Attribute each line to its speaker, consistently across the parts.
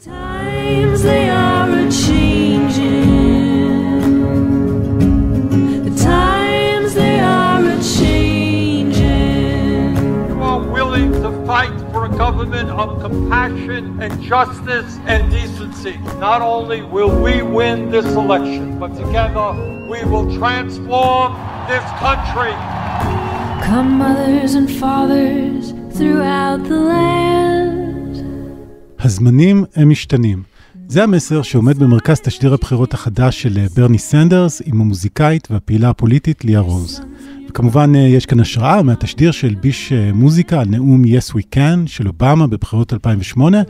Speaker 1: times they are a changing. The times they are a changing.
Speaker 2: You are willing to fight for a government of compassion and justice and decency. Not only will we win this election, but together we will transform this country.
Speaker 1: Come, mothers and fathers throughout the land.
Speaker 3: הזמנים הם משתנים. זה המסר שעומד במרכז תשדיר הבחירות החדש של אה, ברני סנדרס עם המוזיקאית והפעילה הפוליטית ליה רוז. וכמובן אה, יש כאן השראה מהתשדיר של ביש אה, מוזיקה על נאום Yes We Can של אובמה בבחירות 2008,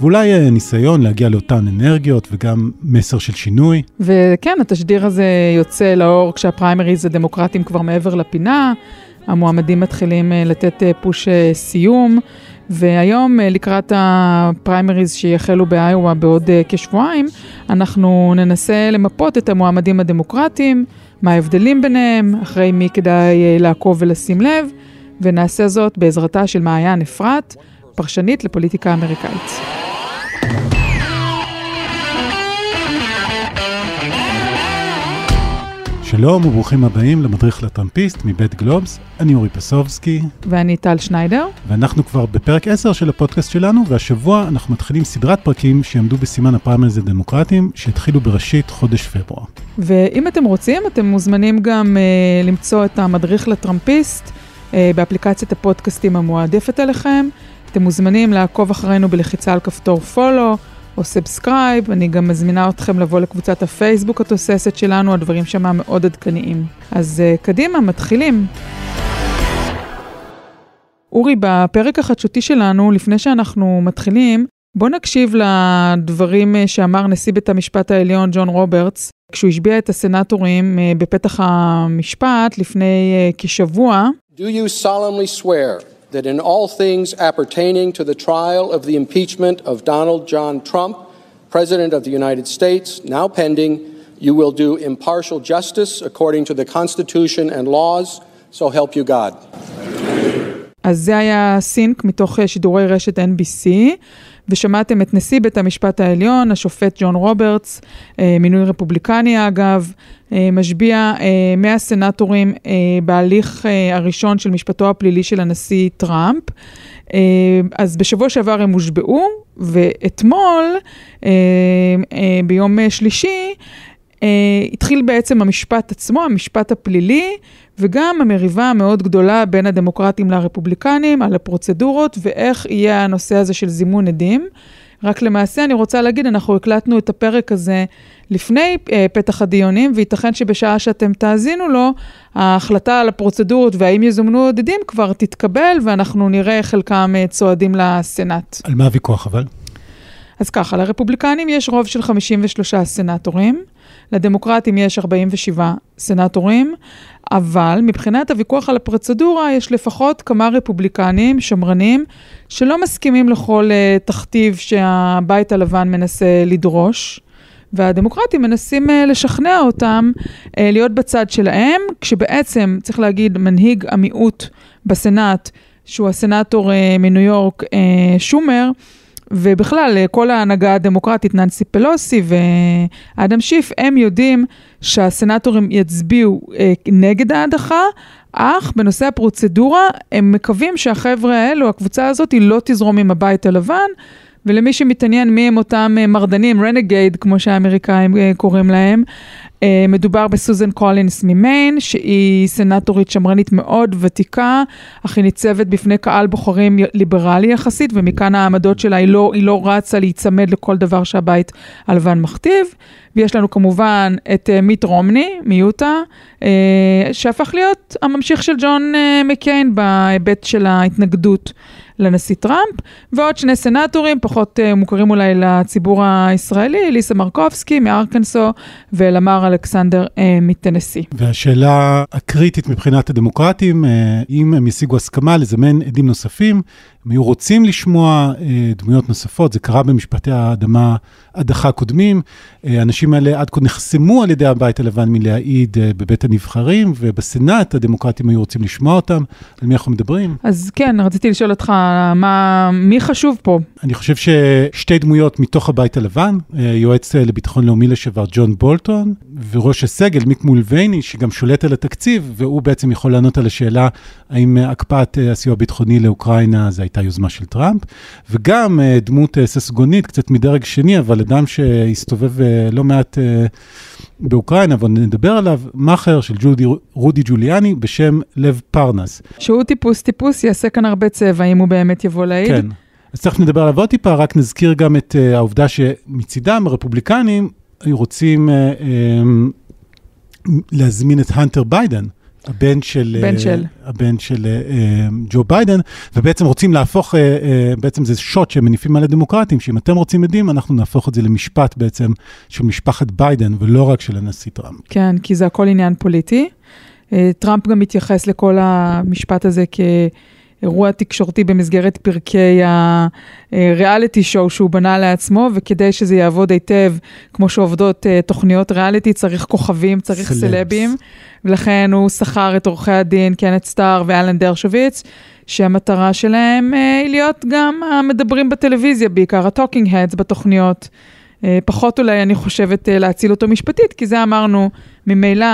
Speaker 3: ואולי ניסיון להגיע לאותן אנרגיות וגם מסר של שינוי.
Speaker 4: וכן, התשדיר הזה יוצא לאור כשהפריימריז הדמוקרטיים כבר מעבר לפינה, המועמדים מתחילים לתת פוש סיום, והיום אה, לקראת הפריימריז שיחלו באיואה בעוד אה, כשבועיים, אנחנו ננסה למפות את המועמדים הדמוקרטיים, מה ההבדלים ביניהם, אחרי מי כדאי אה, לעקוב ולשים לב, ונעשה זאת בעזרתה של מעיין אפרת, פרשנית לפוליטיקה אמריקאית.
Speaker 3: שלום וברוכים הבאים למדריך לטראמפיסט מבית גלובס, אני אורי פסובסקי,
Speaker 4: ואני טל שניידר.
Speaker 3: ואנחנו כבר בפרק 10 של הפודקאסט שלנו, והשבוע אנחנו מתחילים סדרת פרקים שיעמדו בסימן הפריימריז הדמוקרטיים, שהתחילו בראשית חודש פברואר.
Speaker 4: ואם אתם רוצים, אתם מוזמנים גם אה, למצוא את המדריך לטראמפיסט אה, באפליקציית הפודקאסטים המועדפת עליכם. אתם מוזמנים לעקוב אחרינו בלחיצה על כפתור follow או subscribe. אני גם מזמינה אתכם לבוא לקבוצת הפייסבוק התוססת שלנו, הדברים שמה מאוד עדכניים. אז uh, קדימה, מתחילים. אורי, בפרק החדשותי שלנו, לפני שאנחנו מתחילים, בוא נקשיב לדברים אה, שאמר נשיא בית המשפט העליון ג'ון רוברטס, כשהוא השביע את הסנטורים אה, בפתח המשפט לפני כשבוע.
Speaker 5: Do you solemnly swear that in all things appertaining to the trial of the impeachment of Donald John Trump, President of the United States, now pending, you will do impartial justice according to the Constitution and laws, so help you God?
Speaker 4: אז זה היה סינק מתוך אה, שידורי רשת NBC, ושמעתם את נשיא בית המשפט העליון, השופט ג'ון רוברטס, אה, מינוי רפובליקני אגב, אה, משביע 100 סנטורים בהליך הראשון של משפטו הפלילי של הנשיא טראמפ. אז בשבוע שעבר הם הושבעו, ואתמול, ביום שלישי, התחיל בעצם המשפט עצמו, המשפט הפלילי, וגם המריבה המאוד גדולה בין הדמוקרטים לרפובליקנים על הפרוצדורות ואיך יהיה הנושא הזה של זימון עדים. רק למעשה אני רוצה להגיד, אנחנו הקלטנו את הפרק הזה לפני אה, פתח הדיונים, וייתכן שבשעה שאתם תאזינו לו, ההחלטה על הפרוצדורות והאם יזומנו עוד עדים כבר תתקבל, ואנחנו נראה חלקם אה, צועדים לסנאט.
Speaker 3: על מה הוויכוח אבל?
Speaker 4: אז ככה, לרפובליקנים יש רוב של 53 סנטורים, לדמוקרטים יש 47 סנטורים, אבל מבחינת הוויכוח על הפרוצדורה, יש לפחות כמה רפובליקנים שמרנים שלא מסכימים לכל uh, תכתיב שהבית הלבן מנסה לדרוש. והדמוקרטים מנסים uh, לשכנע אותם uh, להיות בצד שלהם, כשבעצם, צריך להגיד, מנהיג המיעוט בסנאט, שהוא הסנאטור uh, מניו יורק, uh, שומר, ובכלל, כל ההנהגה הדמוקרטית, ננסי פלוסי ואדם שיף, הם יודעים שהסנטורים יצביעו אה, נגד ההדחה, אך בנושא הפרוצדורה, הם מקווים שהחבר'ה האלו, הקבוצה הזאת, היא לא תזרום עם הבית הלבן, ולמי שמתעניין מי הם אותם מרדנים, רנגייד, כמו שהאמריקאים קוראים להם, מדובר בסוזן קולינס ממיין, שהיא סנטורית שמרנית מאוד ותיקה, אך היא ניצבת בפני קהל בוחרים ליברלי יחסית, ומכאן העמדות שלה, היא לא, היא לא רצה להיצמד לכל דבר שהבית הלבן מכתיב. ויש לנו כמובן את מיט רומני מיוטה, שהפך להיות הממשיך של ג'ון מקיין בהיבט של ההתנגדות לנשיא טראמפ, ועוד שני סנטורים, פחות אה, מוכרים אולי לציבור הישראלי, ליסה מרקובסקי מארקנסו ולמר אלכסנדר uh, מטנסי.
Speaker 3: והשאלה הקריטית מבחינת הדמוקרטים, uh, אם הם ישיגו הסכמה לזמן עדים נוספים, הם היו רוצים לשמוע אה, דמויות נוספות, זה קרה במשפטי האדמה, הדחה קודמים. אה, האנשים האלה עד כה נחסמו על ידי הבית הלבן מלהעיד אה, בבית הנבחרים, ובסנאט הדמוקרטים היו רוצים לשמוע אותם. על מי אנחנו מדברים?
Speaker 4: אז כן, רציתי לשאול אותך, מה, מי חשוב פה?
Speaker 3: אני חושב ששתי דמויות מתוך הבית הלבן, יועץ לביטחון לאומי לשעבר ג'ון בולטון, וראש הסגל מיק מולבייני, שגם שולט על התקציב, והוא בעצם יכול לענות על השאלה האם הקפאת הסיוע הביטחוני לאוקראינה זו הייתה יוזמה של טראמפ, וגם אה, דמות אה, ססגונית, קצת מדרג שני, אבל אדם שהסתובב אה, לא מעט באוקראינה, אבל נדבר עליו, מאכר של ג'ודי, רודי ג'וליאני בשם לב פרנס.
Speaker 4: שהוא טיפוס טיפוס, יעשה כאן הרבה צבע אם הוא באמת יבוא להעיד.
Speaker 3: כן. אז תכף נדבר עליו עוד טיפה, רק נזכיר גם את uh, העובדה שמצידם, הרפובליקנים היו רוצים אה, אמ, להזמין את הנטר ביידן, הבן של,
Speaker 4: בן
Speaker 3: אה,
Speaker 4: של.
Speaker 3: הבן של אה, אה, ג'ו ביידן, ובעצם רוצים להפוך, אה, אה, בעצם זה שוט שהם מניפים על הדמוקרטים, שאם אתם רוצים עדים, אנחנו נהפוך את זה למשפט בעצם של משפחת ביידן, ולא רק של הנשיא טראמפ.
Speaker 4: כן, כי זה הכל עניין פוליטי. אה, טראמפ גם מתייחס לכל המשפט הזה כאירוע תקשורתי במסגרת פרקי ה reality show שהוא בנה לעצמו, וכדי שזה יעבוד היטב, כמו שעובדות אה, תוכניות ריאליטי, צריך כוכבים, צריך
Speaker 3: סלבס.
Speaker 4: סלבים, ולכן הוא שכר את עורכי הדין קנט סטאר ואלן דרשוביץ, שהמטרה שלהם אה, היא להיות גם המדברים בטלוויזיה, בעיקר ה talking heads בתוכניות. אה, פחות אולי, אני חושבת, להציל אותו משפטית, כי זה אמרנו, ממילא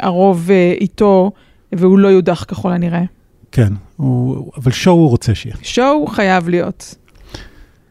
Speaker 4: הרוב איתו, והוא לא יודח ככל הנראה.
Speaker 3: כן, הוא, אבל שואו הוא רוצה שיהיה.
Speaker 4: שואו חייב להיות.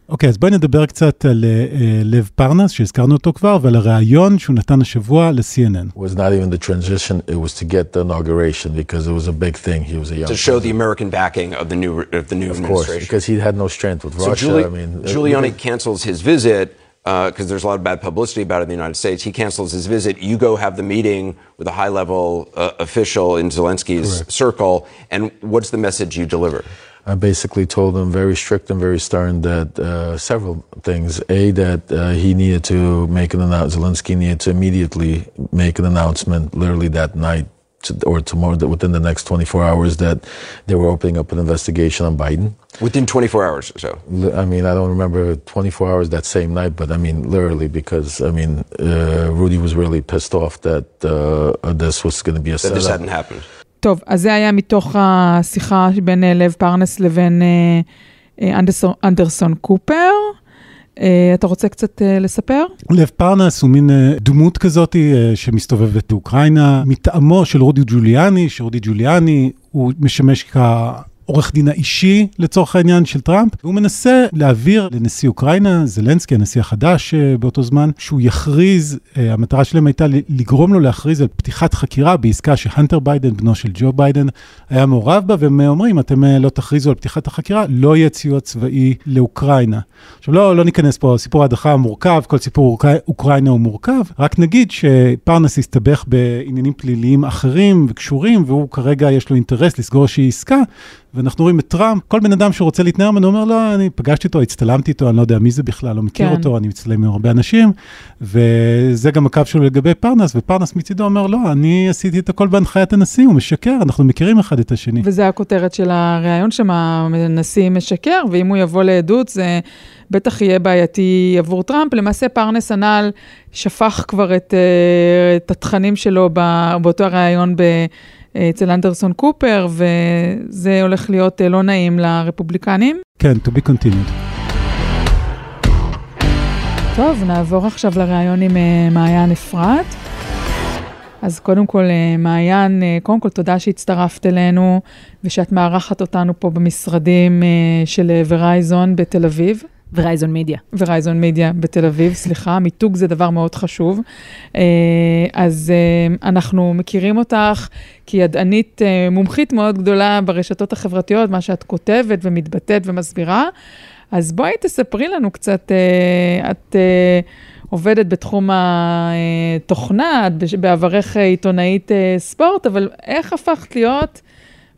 Speaker 3: אוקיי, אז בואי נדבר קצת על uh, לב פרנס, שהזכרנו אותו כבר, ועל הריאיון שהוא נתן השבוע ל-CNN.
Speaker 6: was not even the transition, it was to get the inauguration because it was a big thing. He was a young
Speaker 7: to show the. American backing of the new of the new
Speaker 6: Of course,
Speaker 7: administration.
Speaker 6: because he had no strength with
Speaker 7: so
Speaker 6: Russia.
Speaker 7: Giuli-
Speaker 6: I mean, uh,
Speaker 7: Giuliani
Speaker 6: even-
Speaker 7: cancels his visit because there's a lot of bad publicity about it in the United States. He cancels his visit. You go have the meeting with a high-level uh, official in Zelensky's
Speaker 6: Correct.
Speaker 7: circle, and what's the message you deliver?
Speaker 6: I basically told him very strict and very stern that uh, several things. A, that uh, he needed to make an announcement, Zelensky needed to immediately make an announcement, literally that night to, or tomorrow, that within the next 24 hours, that they were opening up an investigation on Biden.
Speaker 7: Within 24 hours or so.
Speaker 6: Li- I mean, I don't remember 24 hours that same night, but I mean, literally, because I mean, uh, Rudy was really pissed off that uh, this was going to be a
Speaker 7: That this
Speaker 6: setup.
Speaker 7: hadn't happened.
Speaker 4: טוב, אז זה היה מתוך השיחה בין אה, לב פרנס לבין אה, אה, אנדרסון, אנדרסון קופר. אה, אתה רוצה קצת אה, לספר?
Speaker 3: לב פרנס הוא מין אה, דמות כזאת שמסתובבת באוקראינה, מטעמו של רודי ג'וליאני, שרודי ג'וליאני הוא משמש כעורך דין האישי לצורך העניין של טראמפ, והוא מנסה להעביר לנשיא אוקראינה, זלנסקי, הנשיא החדש אה, באותו זמן, שהוא יכריז, אה, המטרה שלהם הייתה לגרום לו להכריז על פתיחת חקירה בעסקה שהנטר ביידן, בנו של ג'ו ביידן, היה מעורב בה, והם אומרים, אתם אה, לא תכריזו על פתיחת החקירה, לא יהיה סיוע צבאי לאוקראינה. עכשיו, לא, לא ניכנס פה, סיפור ההדחה מורכב, כל סיפור אוקראי- אוקראינה הוא מורכב, רק נגיד שפרנס הסתבך בעניינים פליליים אחרים וקשורים, והוא כרגע יש לו אינטרס לסגור איזושהי עסקה, ואנחנו רואים את טראמפ, כל בן אדם שרוצה להתנער ממנו אומר, לא, אני פגשתי אותו, הצטלמתי איתו, אני לא יודע מי זה בכלל, לא מכיר
Speaker 4: כן.
Speaker 3: אותו, אני מצטלם עם הרבה אנשים, וזה גם הקו שלו לגבי פרנס, ופרנס מצידו אומר, לא, אני עשיתי את הכל בהנחיית הנשיא, הוא משקר, אנחנו מכירים אחד את השני.
Speaker 4: וזה הכותרת של הריאיון שם, הנשיא משקר, ואם הוא יבוא לעדות זה בטח יהיה בעייתי עבור טראמפ. למעשה פרנס הנ"ל שפך כבר את, אה, את התכנים שלו באותו הריאיון ב... אצל אנדרסון קופר, וזה הולך להיות אה, לא נעים לרפובליקנים.
Speaker 3: כן, to be continued.
Speaker 4: טוב, נעבור עכשיו לראיון עם אה, מעיין אפרת. אז קודם כל, אה, מעיין, אה, קודם כל תודה שהצטרפת אלינו ושאת מארחת אותנו פה במשרדים אה, של אה, ורייזון בתל אביב.
Speaker 8: ורייזון מידיה.
Speaker 4: ורייזון מידיה בתל אביב, סליחה, מיתוג זה דבר מאוד חשוב. אה, אז אה, אנחנו מכירים אותך כידענית אה, מומחית מאוד גדולה ברשתות החברתיות, מה שאת כותבת ומתבטאת ומסבירה. אז בואי תספרי לנו קצת, את עובדת בתחום התוכנה, את בעברך עיתונאית ספורט, אבל איך הפכת להיות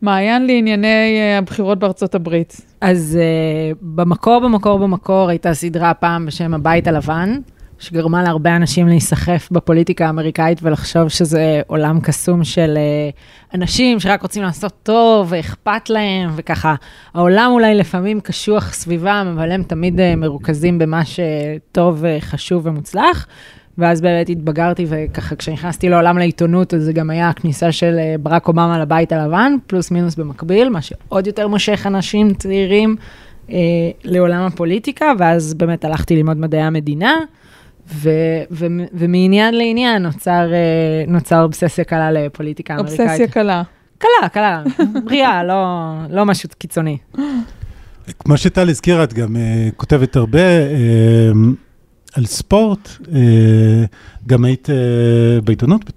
Speaker 4: מעיין לענייני אה, הבחירות בארצות הברית?
Speaker 8: אז uh, במקור, במקור, במקור הייתה סדרה פעם בשם הבית הלבן, שגרמה להרבה אנשים להיסחף בפוליטיקה האמריקאית ולחשוב שזה עולם קסום של אה, אנשים שרק רוצים לעשות טוב ואכפת להם, וככה, העולם אולי לפעמים קשוח סביבם, אבל הם תמיד אה, מרוכזים במה שטוב, אה, חשוב ומוצלח. ואז באמת התבגרתי, וככה כשנכנסתי לעולם לעיתונות, אז זה גם היה הכניסה של אה, ברק אובמה לבית הלבן, פלוס מינוס במקביל, מה שעוד יותר מושך אנשים צעירים אה, לעולם הפוליטיקה, ואז באמת הלכתי ללמוד מדעי המדינה, ו- ו- ומעניין לעניין נוצר, אה, נוצר אובססיה קלה לפוליטיקה אמריקאית.
Speaker 4: אובססיה קלה.
Speaker 8: קלה, קלה, בריאה, לא, לא משהו קיצוני.
Speaker 3: כמו שטל הזכירה, את גם uh, כותבת הרבה uh, על ספורט, uh, גם היית uh, בעיתונות?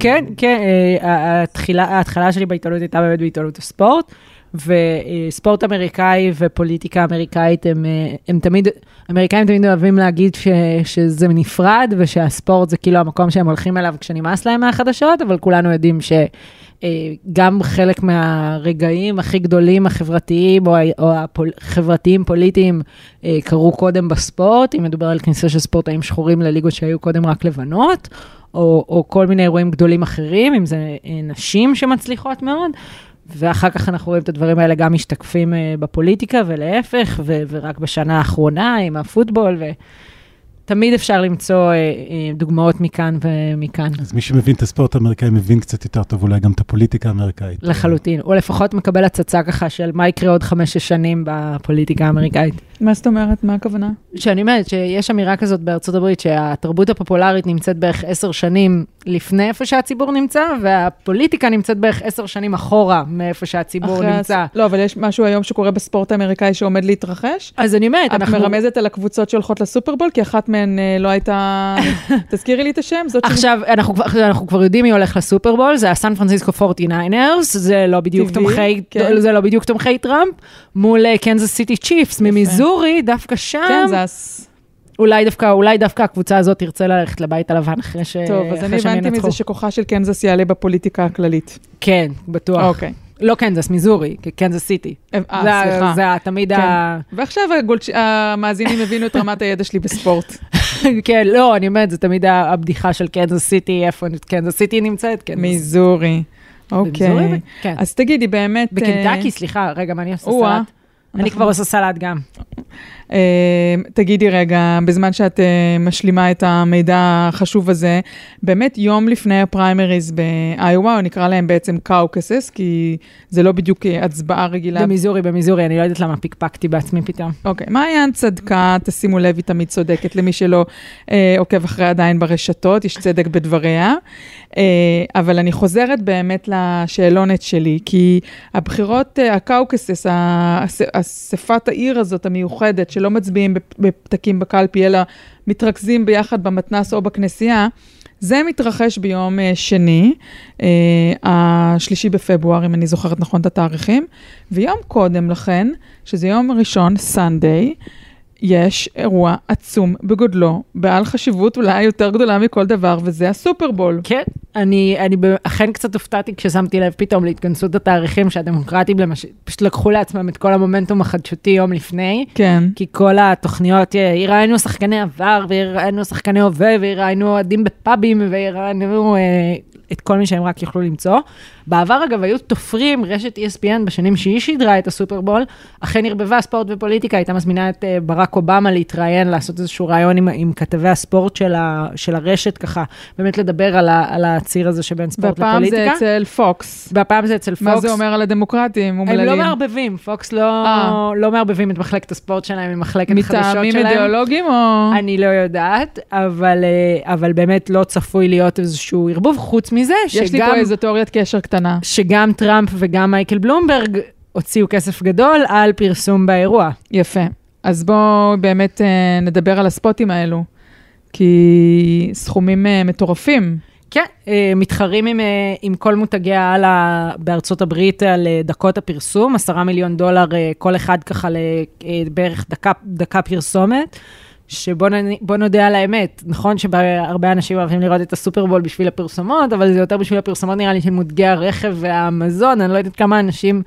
Speaker 8: כן, כן, אה, התחילה, ההתחלה שלי בעיתונות הייתה באמת בעיתונות הספורט, וספורט אמריקאי ופוליטיקה אמריקאית הם, אה, הם תמיד, אמריקאים תמיד אוהבים להגיד ש, שזה נפרד, ושהספורט זה כאילו המקום שהם הולכים אליו כשנמאס להם מהחדשות, אבל כולנו יודעים ש... אה, גם חלק מהרגעים הכי גדולים החברתיים או, או החברתיים פוליטיים אה, קרו קודם בספורט, אם מדובר על כניסה של ספורטאים שחורים לליגות שהיו קודם רק לבנות, או, או כל מיני אירועים גדולים אחרים, אם זה אה, נשים שמצליחות מאוד. ואחר כך אנחנו רואים את הדברים האלה גם משתקפים בפוליטיקה ולהפך, ו- ורק בשנה האחרונה עם הפוטבול, ותמיד אפשר למצוא אה, אה, דוגמאות מכאן ומכאן.
Speaker 3: אז מי שמבין את הספורט האמריקאי מבין קצת יותר טוב אולי גם את הפוליטיקה האמריקאית.
Speaker 8: לחלוטין, או לפחות מקבל הצצה ככה של מה יקרה עוד חמש-שש שנים בפוליטיקה האמריקאית.
Speaker 4: מה זאת אומרת? מה הכוונה?
Speaker 8: שאני אומרת שיש אמירה כזאת בארצות הברית, שהתרבות הפופולרית נמצאת בערך עשר שנים לפני איפה שהציבור נמצא, והפוליטיקה נמצאת בערך עשר שנים אחורה מאיפה שהציבור נמצא.
Speaker 4: הס- לא, אבל יש משהו היום שקורה בספורט האמריקאי שעומד להתרחש?
Speaker 8: אז אני אומרת,
Speaker 4: את
Speaker 8: אנחנו...
Speaker 4: מרמזת על הקבוצות שהולכות לסופרבול, כי אחת מהן אה, לא הייתה... תזכירי לי את השם, זאת ש...
Speaker 8: עכשיו, אנחנו אנחנו כבר יודעים מי הולך לסופרבול, זה הסן פרנסיסקו 49ers, זה לא בדיוק
Speaker 4: טבעי,
Speaker 8: תומכי,
Speaker 4: כן.
Speaker 8: זה לא בדיוק תומכי טראמפ, מול קנזס סיטי צ'יפס ממיזורי, דווקא שם,
Speaker 4: כן, זה הס...
Speaker 8: אולי דווקא, אולי דווקא הקבוצה הזאת תרצה ללכת לבית הלבן אחרי ש...
Speaker 4: טוב, אז אני
Speaker 8: שהם
Speaker 4: הבנתי
Speaker 8: ינצחו.
Speaker 4: מזה שכוחה של קנזס יעלה בפוליטיקה הכללית.
Speaker 8: כן, בטוח.
Speaker 4: אוקיי.
Speaker 8: לא קנזס, מיזורי, קנזס סיטי.
Speaker 4: אה, סליחה.
Speaker 8: זה תמיד
Speaker 4: כן.
Speaker 8: ה...
Speaker 4: ועכשיו המאזינים הבינו את רמת הידע שלי בספורט.
Speaker 8: כן, לא, אני אומרת, זה תמיד הבדיחה של קנזס סיטי, איפה קנזס סיטי נמצאת? קנזס-
Speaker 4: מיזורי. אוקיי.
Speaker 8: כן.
Speaker 4: אז תגידי, באמת... אה,
Speaker 8: בקנטקי, סליחה, רגע, מה אני עושה. סלט? אני כבר עושה סלט גם.
Speaker 4: אה, תגידי רגע, בזמן שאת אה, משלימה את המידע החשוב הזה, באמת יום לפני הפריימריז באיואה, או נקרא להם בעצם caucuses, כי זה לא בדיוק אה, הצבעה רגילה.
Speaker 8: במיזורי, במיזורי, אני לא יודעת למה פיקפקתי בעצמי פתאום.
Speaker 4: אוקיי, מעיין צדקה, תשימו לב, היא תמיד צודקת למי שלא אה, עוקב אחריה עדיין ברשתות, יש צדק בדבריה. אה, אבל אני חוזרת באמת לשאלונת שלי, כי הבחירות, אה, ה caucuses, האס- אספת העיר הזאת המיוחדת, שלא מצביעים בפ- בפתקים בקלפי, אלא מתרכזים ביחד במתנס או בכנסייה, זה מתרחש ביום אה, שני, אה, השלישי בפברואר, אם אני זוכרת נכון את התאריכים, ויום קודם לכן, שזה יום ראשון, סנדיי, יש אירוע עצום בגודלו, בעל חשיבות אולי יותר גדולה מכל דבר, וזה הסופרבול.
Speaker 8: כן, אני, אני אכן קצת הופתעתי כששמתי לב פתאום להתכנסות התאריכים שהדמוקרטים למש... פשוט לקחו לעצמם את כל המומנטום החדשותי יום לפני.
Speaker 4: כן.
Speaker 8: כי כל התוכניות, אה, יראיינו שחקני עבר, ויראיינו שחקני הווה, ויראיינו אוהדים בפאבים, ויראיינו אה, את כל מי שהם רק יוכלו למצוא. בעבר, אגב, היו תופרים, רשת ESPN בשנים שהיא שידרה את הסופרבול, אכן ערבבה ספורט ופוליטיקה, הייתה מזמינה את אה, ברק אובמה להתראיין, לעשות איזשהו ראיון עם, עם כתבי הספורט של, ה, של הרשת, ככה, באמת לדבר על, ה, על הציר הזה שבין ספורט
Speaker 4: והפעם זה
Speaker 8: לפוליטיקה.
Speaker 4: אצל פוקס.
Speaker 8: והפעם זה אצל פוקס.
Speaker 4: מה זה אומר על הדמוקרטים?
Speaker 8: הם? לא מערבבים, פוקס לא,
Speaker 4: אה.
Speaker 8: לא מערבבים את מחלקת הספורט שלהם עם מחלקת החדשות שלהם.
Speaker 4: מטעמים אידיאולוגיים או...
Speaker 8: אני לא יודעת, אבל, אה, אבל באמת לא צפוי להיות איזשהו ערבוב, חוץ מזה
Speaker 4: יש לי
Speaker 8: שגם,
Speaker 4: פה איזו תיאוריית קשר קטנה.
Speaker 8: שגם טראמפ וגם מייקל בלומברג הוציאו כסף גדול על פרסום באירוע.
Speaker 4: יפה. אז בואו באמת אה, נדבר על הספוטים האלו, כי סכומים אה, מטורפים.
Speaker 8: כן, אה, מתחרים עם, אה, עם כל מותגי העל בארצות הברית על אה, דקות הפרסום, עשרה מיליון דולר אה, כל אחד ככה לבערך דקה, דקה פרסומת. שבוא נודה על האמת, נכון שהרבה אנשים אוהבים לראות את הסופרבול בשביל הפרסומות, אבל זה יותר בשביל הפרסומות נראה לי של מותגי הרכב והמזון, אני לא יודעת כמה אנשים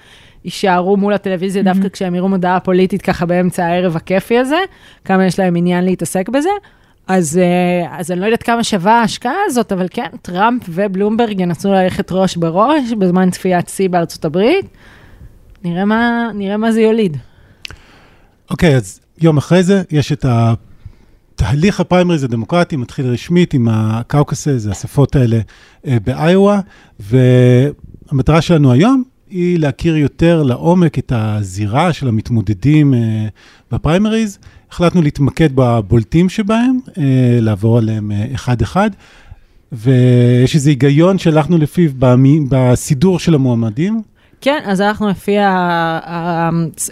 Speaker 8: יישארו מול הטלוויזיה דווקא כשהם יראו מודעה פוליטית ככה באמצע הערב הכיפי הזה, כמה יש להם עניין להתעסק בזה, אז, אה, אז אני לא יודעת כמה שווה ההשקעה הזאת, אבל כן, טראמפ ובלומברג ינסו ללכת ראש בראש בזמן צפיית שיא בארצות הברית. נראה מה, נראה מה זה יוליד.
Speaker 3: אוקיי, אז יום אחרי זה יש את התהליך הפריימריז הדמוקרטי, מתחיל רשמית עם ה caucuses, האספות האלה אה, באיואה, והמטרה שלנו היום היא להכיר יותר לעומק את הזירה של המתמודדים אה, בפריימריז. החלטנו להתמקד בבולטים שבהם, אה, לעבור עליהם אחד-אחד, ויש איזה היגיון שהלכנו לפיו בסידור של המועמדים.
Speaker 8: כן, אז אנחנו לפי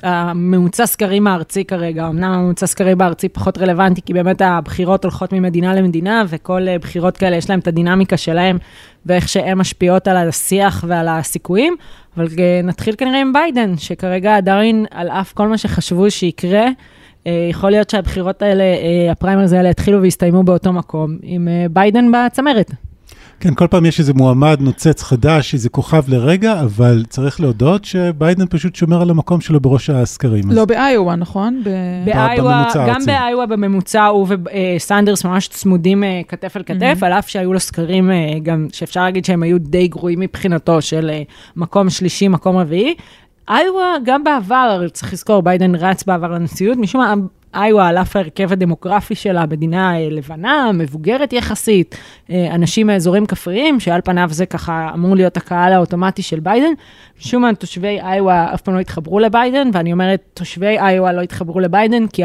Speaker 8: הממוצע סקרים הארצי כרגע, אמנם הממוצע סקרים הארצי פחות רלוונטי, כי באמת הבחירות הולכות ממדינה למדינה, וכל אה, בחירות כאלה יש להם את הדינמיקה שלהם, ואיך שהן משפיעות על השיח ועל הסיכויים, אבל אה, נתחיל כנראה עם ביידן, שכרגע עדיין, על אף כל מה שחשבו שיקרה, אה, יכול להיות שהבחירות האלה, הפריימריז האלה יתחילו ויסתיימו באותו מקום, עם ביידן בצמרת.
Speaker 3: כן, כל פעם יש איזה מועמד נוצץ חדש, איזה כוכב לרגע, אבל צריך להודות שביידן פשוט שומר על המקום שלו בראש הסקרים.
Speaker 4: לא באיואה, נכון? ב-
Speaker 8: באיואה, גם. באיואה בממוצע הוא וסנדרס ממש צמודים אה, כתף אל כתף. על אף שהיו לו סקרים אה, גם, שאפשר להגיד שהם היו די גרועים מבחינתו, של אה, מקום שלישי, מקום רביעי. איואה, גם בעבר, צריך לזכור, ביידן רץ בעבר לנשיאות, משום מה, איואה, על אף ההרכב הדמוגרפי שלה, מדינה אה, לבנה, מבוגרת יחסית, אה, אנשים מאזורים כפריים, שעל פניו זה ככה אמור להיות הקהל האוטומטי של ביידן. משום מה, תושבי איואה אף פעם לא התחברו לביידן, ואני אומרת, תושבי איואה לא התחברו לביידן, כי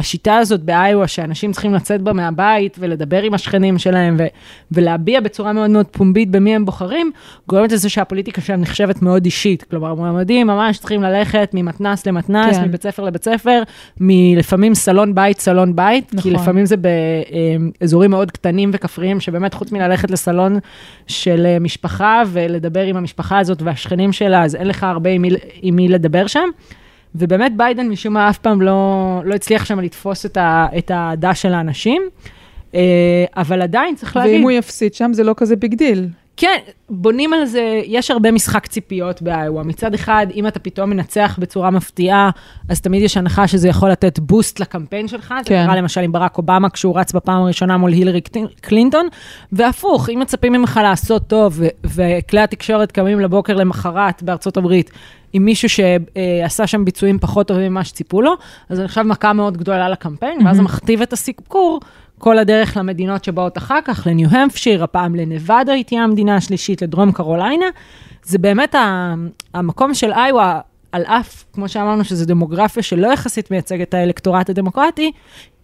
Speaker 8: השיטה הזאת באיואה, שאנשים צריכים לצאת בה מהבית ולדבר עם השכנים שלהם, ו- ולהביע בצורה מאוד מאוד פומבית במי הם בוחרים, גורמת לזה שהפוליטיקה שלהם נחשבת מאוד אישית. כלומר, מועמדים ממש צריכים ללכת ממתנס למתנס,
Speaker 4: כן.
Speaker 8: מבית ספר לבית ספר, מלפעמים סלון בית, סלון בית,
Speaker 4: נכון.
Speaker 8: כי לפעמים זה באזורים מאוד קטנים וכפריים, שבאמת חוץ מללכת לסלון של אה, משפחה ולדבר עם המשפחה הזאת והשכנים שלה, אז אין לך הרבה עם מי, עם מי לדבר שם. ובאמת ביידן משום מה אף פעם לא, לא הצליח שם לתפוס את, ה, את האהדה של האנשים, אה, אבל עדיין צריך להגיד...
Speaker 4: ואם הוא יפסיד שם, זה לא כזה big deal.
Speaker 8: כן, בונים על זה, יש הרבה משחק ציפיות באיואה. מצד אחד, אם אתה פתאום מנצח בצורה מפתיעה, אז תמיד יש הנחה שזה יכול לתת בוסט לקמפיין שלך. זה
Speaker 4: כן.
Speaker 8: קרה למשל עם ברק אובמה, כשהוא רץ בפעם הראשונה מול הילרי קלינטון, והפוך, אם מצפים ממך לעשות טוב, וכלי התקשורת קמים לבוקר למחרת בארצות הברית, עם מישהו שעשה שם ביצועים פחות טובים ממה שציפו לו, אז זה נחשב מכה מאוד גדולה לקמפיין, ואז זה מכתיב את הסיקור כל הדרך למדינות שבאות אחר כך, לניו-המפשיר, הפעם לנבדה היא תהיה המדינה השלישית, לדרום קרוליינה. זה באמת המקום של איואה, על אף, כמו שאמרנו, שזו דמוגרפיה שלא יחסית מייצגת את האלקטורט הדמוקרטי,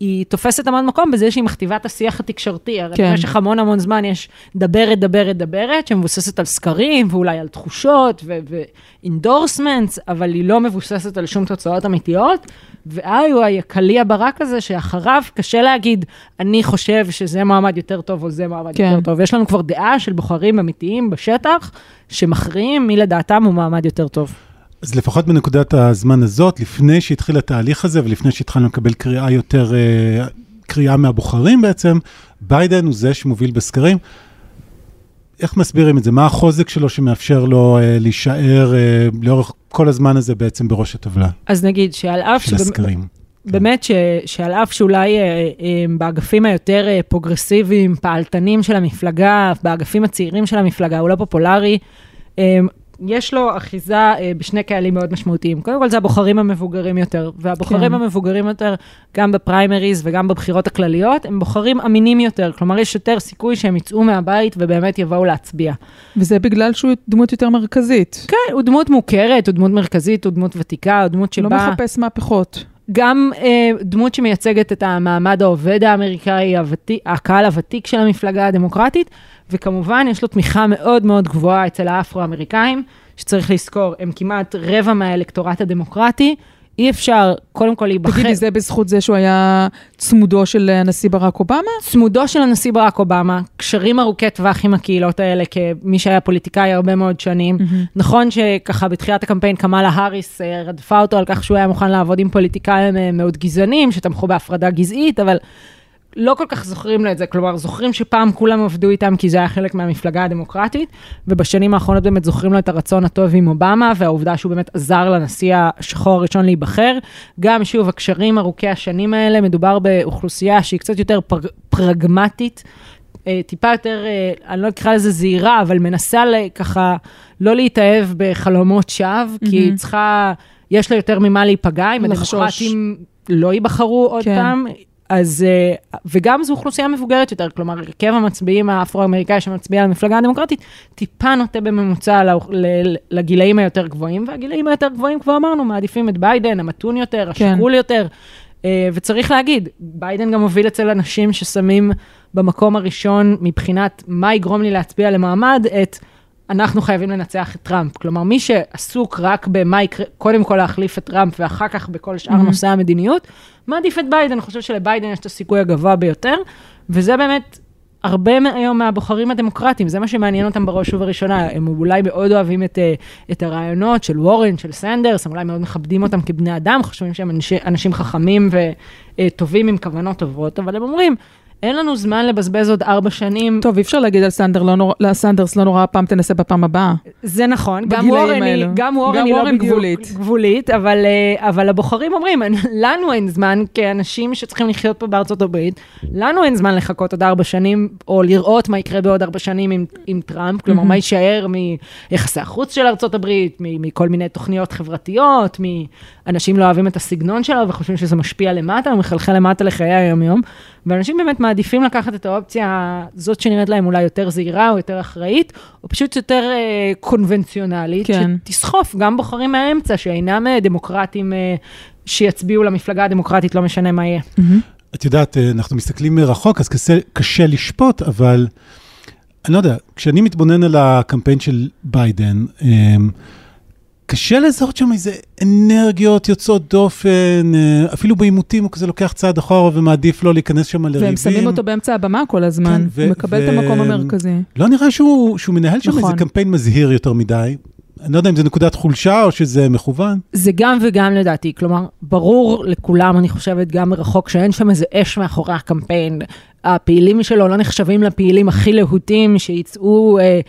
Speaker 8: היא תופסת המון מקום בזה שהיא מכתיבה את השיח התקשורתי. הרי
Speaker 4: כן.
Speaker 8: במשך המון המון זמן יש דברת, דברת, דברת, שמבוססת על סקרים ואולי על תחושות ו endorsements, אבל היא לא מבוססת על שום תוצאות אמיתיות. היא הקליע ברק הזה, שאחריו קשה להגיד, אני חושב שזה מועמד יותר טוב או זה מועמד
Speaker 4: כן.
Speaker 8: יותר טוב. יש לנו כבר דעה של בוחרים אמיתיים בשטח, שמכריעים מי לדעתם הוא מועמד יותר טוב.
Speaker 3: אז לפחות בנקודת הזמן הזאת, לפני שהתחיל התהליך הזה ולפני שהתחלנו לקבל קריאה יותר, אה, קריאה מהבוחרים בעצם, ביידן הוא זה שמוביל בסקרים. איך מסבירים את זה? מה החוזק שלו שמאפשר לו אה, להישאר אה, לאורך כל הזמן הזה בעצם בראש הטבלה
Speaker 8: אז נגיד שעל אף
Speaker 3: של
Speaker 8: שבאמת-
Speaker 3: הסקרים?
Speaker 8: באמת ש, שעל אף שאולי אה, אה, באגפים היותר אה, פרוגרסיביים, פעלתנים של המפלגה, באגפים הצעירים של המפלגה, הוא לא פופולרי, אה, יש לו אחיזה אה, בשני קהלים מאוד משמעותיים. קודם כל זה הבוחרים המבוגרים יותר, והבוחרים
Speaker 4: כן.
Speaker 8: המבוגרים יותר, גם בפריימריז וגם בבחירות הכלליות, הם בוחרים אמינים יותר. כלומר, יש יותר סיכוי שהם יצאו מהבית ובאמת יבואו להצביע.
Speaker 4: וזה בגלל שהוא דמות יותר מרכזית.
Speaker 8: כן, הוא דמות מוכרת, הוא דמות מרכזית, הוא דמות ותיקה, הוא דמות
Speaker 4: לא
Speaker 8: שבאה...
Speaker 4: מחפש מהפכות.
Speaker 8: גם אה, דמות שמייצגת את המעמד העובד האמריקאי, הוותיק, הקהל הוותיק של המפלגה הדמוקרטית, וכמובן יש לו תמיכה מאוד מאוד גבוהה אצל האפרו-אמריקאים, שצריך לזכור, הם כמעט רבע מהאלקטורט הדמוקרטי. אי אפשר, קודם כל להיבחר.
Speaker 4: תגידי, זה בזכות זה שהוא היה צמודו של הנשיא ברק אובמה?
Speaker 8: צמודו של הנשיא ברק אובמה, קשרים ארוכי טווח עם הקהילות האלה, כמי שהיה פוליטיקאי הרבה מאוד שנים. נכון שככה בתחילת הקמפיין קמאלה האריס אה, רדפה אותו על כך שהוא היה מוכן לעבוד עם פוליטיקאים אה, מאוד גזענים, שתמכו בהפרדה גזעית, אבל לא כל כך זוכרים לו את זה, כלומר, זוכרים שפעם כולם עבדו איתם כי זה היה חלק מהמפלגה הדמוקרטית, ובשנים האחרונות באמת זוכרים לו את הרצון הטוב עם אובמה, והעובדה שהוא באמת עזר לנשיא השחור הראשון להיבחר. גם, שוב, הקשרים ארוכי השנים האלה, מדובר באוכלוסייה שהיא קצת יותר פר, פרגמטית. אה, טיפה יותר, אה, אני לא אקרא לזה זהירה, אבל מנסה ככה לא להתאהב בחלומות שווא, mm-hmm. כי היא צריכה, יש לה יותר ממה להיפגע, אם הדמוקרטים לא ייבחרו עוד כן. פעם. אז, אה, וגם זו אוכלוסייה מבוגרת יותר, כלומר, הרכב המצביעים האפרו-אמריקאי שמצביע על המפלגה הדמוקרטית, טיפה נוטה בממוצע לגילאים היותר גבוהים, והגילאים היותר גבוהים, כבר אמרנו, מעדיפים את ביידן, המתון יותר, כן. השקול כן. יותר. וצריך להגיד, ביידן גם מוביל אצל אנשים ששמים במקום הראשון מבחינת מה יגרום לי להצביע למועמד, את אנחנו חייבים לנצח את טראמפ. כלומר, מי שעסוק רק במה יקרה, קודם כל להחליף את טראמפ ואחר כך בכל שאר mm-hmm. נושאי המדיניות, מעדיף את ביידן, אני חושב שלביידן יש את הסיכוי הגבוה ביותר, וזה באמת הרבה היום מהבוחרים הדמוקרטיים, זה מה שמעניין אותם בראש ובראשונה. הם אולי מאוד אוהבים את, אה, את הרעיונות של וורן, של סנדרס, הם אולי מאוד מכבדים אותם כבני אדם, חושבים שהם אנשי, אנשים חכמים וטובים עם כוונות טובות, אבל הם אומרים, אין לנו זמן לבזבז עוד ארבע שנים.
Speaker 4: טוב, אי אפשר להגיד על סנדר, לא נור... סנדרס לא נורא, פעם תנסה בפעם הבאה.
Speaker 8: זה נכון, גם וורן היא, גם וורן היא לא בדיוק גבולית, גבולית אבל, אה, אבל הבוחרים אומרים, לנו אין זמן, כאנשים שצריכים לחיות פה בארצות הברית, לנו אין זמן לחכות עוד ארבע שנים, או לראות מה יקרה בעוד ארבע שנים עם, עם טראמפ, כלומר, מה יישאר מיחסי החוץ של ארצות הברית, מכל מיני תוכניות חברתיות, מאנשים לא אוהבים את הסגנון שלו וחושבים שזה משפיע למטה, ומחלחל למטה לחיי היום-יום. ואנשים באמת מעדיפים לקחת את האופציה הזאת שנראית להם אולי יותר זהירה או יותר אחראית, או פשוט יותר אה, קונבנציונלית, כן. שתסחוף גם בוחרים מהאמצע שאינם אה, דמוקרטים אה, שיצביעו למפלגה הדמוקרטית, לא משנה מה יהיה. Mm-hmm.
Speaker 3: את יודעת, אה, אנחנו מסתכלים מרחוק, אז קשה, קשה לשפוט, אבל אני לא יודע, כשאני מתבונן על הקמפיין של ביידן, אה, קשה לזהות שם איזה אנרגיות יוצאות דופן, אה, אפילו בעימותים הוא כזה לוקח צעד אחורה ומעדיף לא להיכנס שם לריבים.
Speaker 4: והם שמים אותו באמצע הבמה כל הזמן, כן, ו- הוא מקבל ו- את המקום המרכזי.
Speaker 3: לא נראה שהוא, שהוא מנהל שם נכון. איזה קמפיין מזהיר יותר מדי. אני לא יודע אם זה נקודת חולשה או שזה מכוון.
Speaker 8: זה גם וגם לדעתי, כלומר, ברור לכולם, אני חושבת, גם מרחוק, שאין שם איזה אש מאחורי הקמפיין. הפעילים שלו לא נחשבים לפעילים הכי להוטים, שיצאו אה,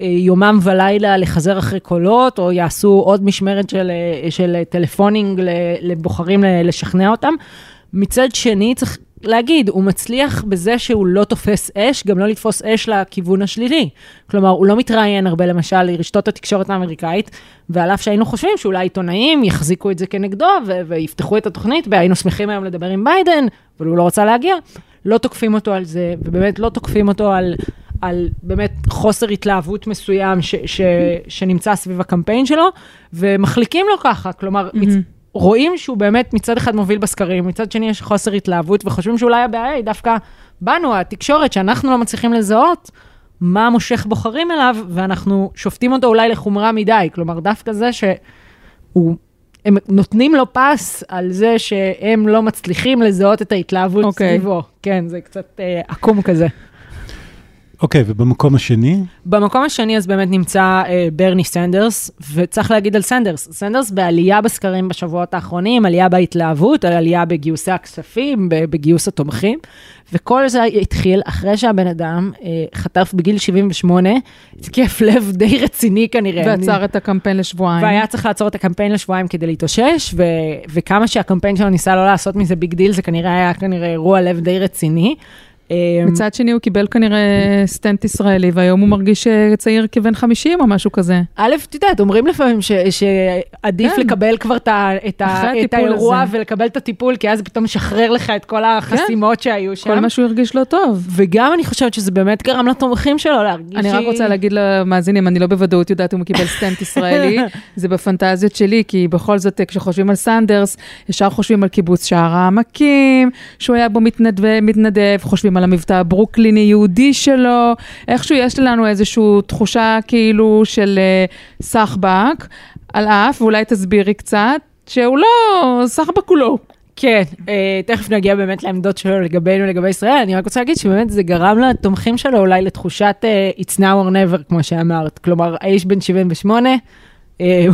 Speaker 8: אה, יומם ולילה לחזר אחרי קולות, או יעשו עוד משמרת של, אה, של telephoning לבוחרים לשכנע אותם. מצד שני, צריך להגיד, הוא מצליח בזה שהוא לא תופס אש, גם לא לתפוס אש לכיוון השלילי. כלומר, הוא לא מתראיין הרבה, למשל, לרשתות התקשורת האמריקאית, ועל אף שהיינו חושבים שאולי עיתונאים יחזיקו את זה כנגדו ו- ויפתחו את התוכנית, והיינו שמחים היום לדבר עם ביידן, אבל הוא לא רצה להגיע. לא תוקפים אותו על זה, ובאמת לא תוקפים אותו על, על באמת חוסר התלהבות מסוים ש, ש, שנמצא סביב הקמפיין שלו, ומחליקים לו ככה, כלומר, mm-hmm. רואים שהוא באמת מצד אחד מוביל בסקרים, מצד שני יש חוסר התלהבות, וחושבים שאולי הבעיה היא דווקא בנו, התקשורת, שאנחנו לא מצליחים לזהות מה מושך בוחרים אליו, ואנחנו שופטים אותו אולי לחומרה מדי. כלומר, דווקא זה שהוא הם נותנים לו פס על זה שהם לא מצליחים לזהות את ההתלהבות okay. אוקיי. סביבו. כן, זה קצת אה, עקום כזה.
Speaker 3: אוקיי, okay, ובמקום השני?
Speaker 8: במקום השני אז באמת נמצא אה, ברני סנדרס, וצריך להגיד על סנדרס, סנדרס בעלייה בסקרים בשבועות האחרונים, עלייה בהתלהבות, עלייה בגיוסי הכספים, בגיוס התומכים, וכל זה התחיל אחרי שהבן אדם אה, חטף בגיל 78, התקף לב די רציני כנראה.
Speaker 4: ועצר אני... את הקמפיין לשבועיים.
Speaker 8: והיה צריך לעצור את הקמפיין לשבועיים כדי להתאושש, ו... וכמה שהקמפיין שלו ניסה לא לעשות מזה big deal, זה כנראה היה כנראה אירוע לב די רציני.
Speaker 4: אמ, מצד שני, הוא קיבל כנראה סטנט ישראלי, והיום הוא מרגיש אה, צעיר כבן 50 או משהו כזה.
Speaker 8: א', את יודעת, אומרים לפעמים שעדיף כן. לקבל כבר את, את, את האירוע הזה. ולקבל את הטיפול, כי אז פתאום משחרר לך את כל החסימות כן. שהיו שם.
Speaker 4: כל מה שהוא הרגיש לא טוב.
Speaker 8: וגם אני חושבת שזה באמת גרם לתומכים שלו להרגיש...
Speaker 4: אני רק רוצה להגיד למאזינים, אני לא בוודאות יודעת אם הוא קיבל סטנט ישראלי, זה בפנטזיות שלי, כי בכל זאת, כשחושבים על סנדרס, ישר חושבים על קיבוץ שער העמקים, שהוא היה בו מתנדב, מתנדב חושבים על המבטא הברוקליני-יהודי שלו, איכשהו יש לנו איזושהי תחושה כאילו של uh, סחבק, על אף, ואולי תסבירי קצת, שהוא לא, סחבק הוא לא.
Speaker 8: כן, אה, תכף נגיע באמת לעמדות שלו לגבינו, לגבי ישראל. אני רק רוצה להגיד שבאמת זה גרם לתומכים שלו אולי לתחושת uh, It's now or never, כמו שאמרת. כלומר, האיש בן 78, אה,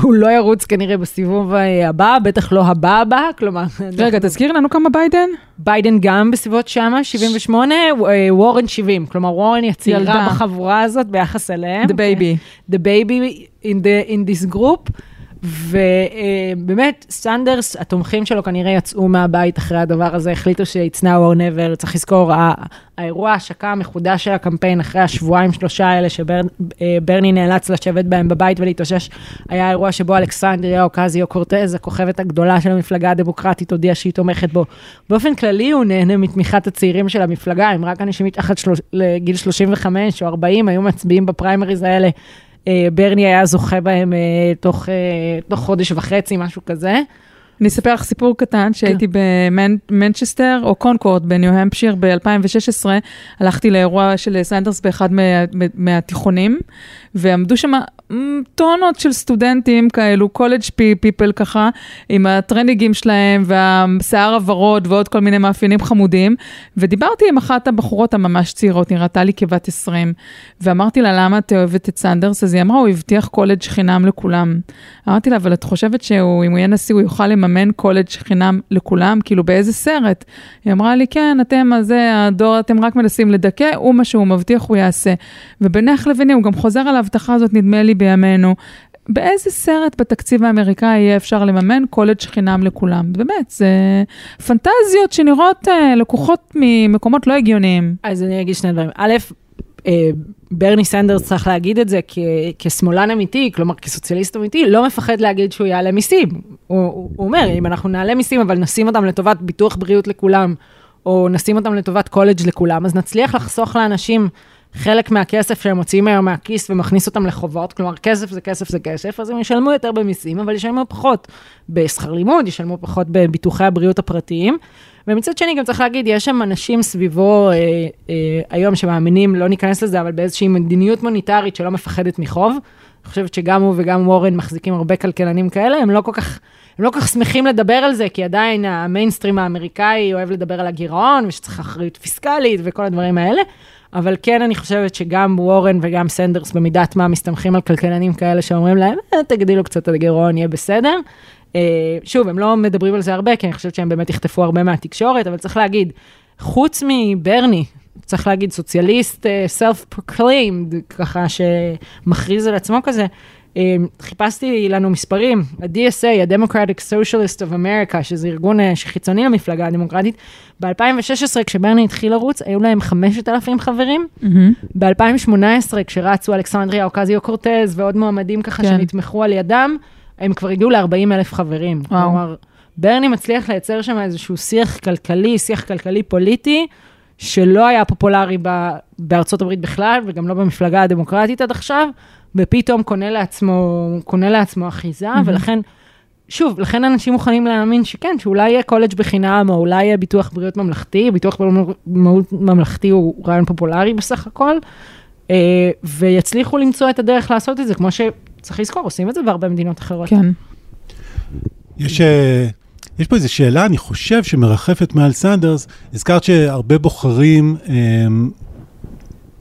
Speaker 8: הוא לא ירוץ כנראה בסיבוב אה, הבא, בטח לא הבא הבא, כלומר...
Speaker 4: רגע, תזכיר לנו כמה ביידן?
Speaker 8: ביידן גם בסביבות שמה, 78, אה, וורן 70, כלומר וורן היא הצעירה. בחבורה הזאת ביחס אליהם.
Speaker 4: The baby.
Speaker 8: The baby in, the, in this group. ובאמת, סנדרס, התומכים שלו כנראה יצאו מהבית אחרי הדבר הזה, החליטו ש-it's now or never, צריך לזכור, האירוע ההשקה המחודש של הקמפיין, אחרי השבועיים שלושה האלה שברני נאלץ לשבת בהם בבית ולהתאושש, היה אירוע שבו אלכסנדריה אוקזיו קורטז, הכוכבת הגדולה של המפלגה הדמוקרטית, הודיעה שהיא תומכת בו. באופן כללי הוא נהנה מתמיכת הצעירים של המפלגה, אם רק אנשים מתחת לגיל 35 או 40 היו מצביעים בפריימריז האלה. אה, ברני היה זוכה בהם אה, תוך, אה, תוך חודש וחצי, משהו כזה.
Speaker 4: אני אספר לך סיפור קטן, שהייתי במנצ'סטר, או קונקורד בניו-המפשיר ב-2016, הלכתי לאירוע של סנדרס באחד מה, מהתיכונים, ועמדו שם טונות של סטודנטים כאלו, college people ככה, עם הטרנינגים שלהם והשיער הוורוד ועוד כל מיני מאפיינים חמודים, ודיברתי עם אחת הבחורות הממש צעירות, נראתה לי כבת 20, ואמרתי לה, למה את אוהבת את סנדרס? אז היא אמרה, הוא הבטיח קולג' חינם לכולם. אמרתי לה, אבל את חושבת שאם הוא יהיה נשיא, הוא יוכל לממן קולג' חינם לכולם? כאילו, באיזה סרט? היא אמרה לי, כן, אתם, הזה, הדור, אתם רק מנסים לדכא, הוא מה שהוא מבטיח, הוא יעשה. ובינך לביני, הוא גם חוזר על ההבטחה הזאת, נדמה לי, בימינו. באיזה סרט בתקציב האמריקאי יהיה אפשר לממן קולג' חינם לכולם? באמת, זה פנטזיות שנראות אה, לקוחות ממקומות לא הגיוניים.
Speaker 8: אז אני אגיד שני דברים. א', ברני סנדרס צריך להגיד את זה כ- כשמאלן אמיתי, כלומר כסוציאליסט אמיתי, לא מפחד להגיד שהוא יעלה מיסים. הוא, הוא, הוא אומר, אם אנחנו נעלה מיסים, אבל נשים אותם לטובת ביטוח בריאות לכולם, או נשים אותם לטובת קולג' לכולם, אז נצליח לחסוך לאנשים חלק מהכסף שהם מוציאים היום מהכיס ומכניס אותם לחובות, כלומר כסף זה כסף זה כסף, אז הם ישלמו יותר במיסים, אבל ישלמו פחות בשכר לימוד, ישלמו פחות בביטוחי הבריאות הפרטיים. ומצד שני גם צריך להגיד, יש שם אנשים סביבו אה, אה, היום שמאמינים, לא ניכנס לזה, אבל באיזושהי מדיניות מוניטרית שלא מפחדת מחוב. אני חושבת שגם הוא וגם וורן מחזיקים הרבה כלכלנים כאלה, הם לא כל כך, הם לא כל כך שמחים לדבר על זה, כי עדיין המיינסטרים האמריקאי אוהב לדבר על הגירעון, ושצריך אחריות פיסקלית וכל הדברים האלה. אבל כן, אני חושבת שגם וורן וגם סנדרס במידת מה מסתמכים על כלכלנים כאלה שאומרים להם, אה, תגדילו קצת את הגירעון, יהיה בסדר. אה, שוב, הם לא מדברים על זה הרבה, כי אני חושבת שהם באמת יחטפו הרבה מהתקשורת, אבל צריך להגיד, חוץ מברני, צריך להגיד סוציאליסט uh, self-proclaimed, ככה שמכריז על עצמו כזה, חיפשתי לנו מספרים, ה-DSA, ה-Democratic Socialist of America, שזה ארגון uh, שחיצוני למפלגה הדמוקרטית, ב-2016, כשברני התחיל לרוץ, היו להם 5,000 חברים. ב-2018, כשרצו אלכסנדריה אוקזיו קורטז ועוד מועמדים ככה
Speaker 4: כן.
Speaker 8: שנתמכו על ידם, הם כבר הגיעו ל-40 אלף חברים.
Speaker 4: וואו.
Speaker 8: כלומר, ברני מצליח לייצר שם איזשהו שיח כלכלי, שיח כלכלי פוליטי, שלא היה פופולרי ב- בארצות הברית בכלל, וגם לא במפלגה הדמוקרטית עד עכשיו, ופתאום קונה לעצמו, קונה לעצמו אחיזה, ולכן, שוב, לכן אנשים מוכנים להאמין שכן, שאולי יהיה קולג' בחינם, או אולי יהיה ביטוח בריאות ממלכתי, ביטוח בריאות ממלכתי הוא רעיון פופולרי בסך הכל, אה, ויצליחו למצוא את הדרך לעשות את זה, כמו שצריך לזכור, עושים את זה בהרבה מדינות אחרות.
Speaker 4: כן.
Speaker 3: יש, אה, יש פה איזו שאלה, אני חושב, שמרחפת מעל סנדרס. הזכרת שהרבה בוחרים, הם,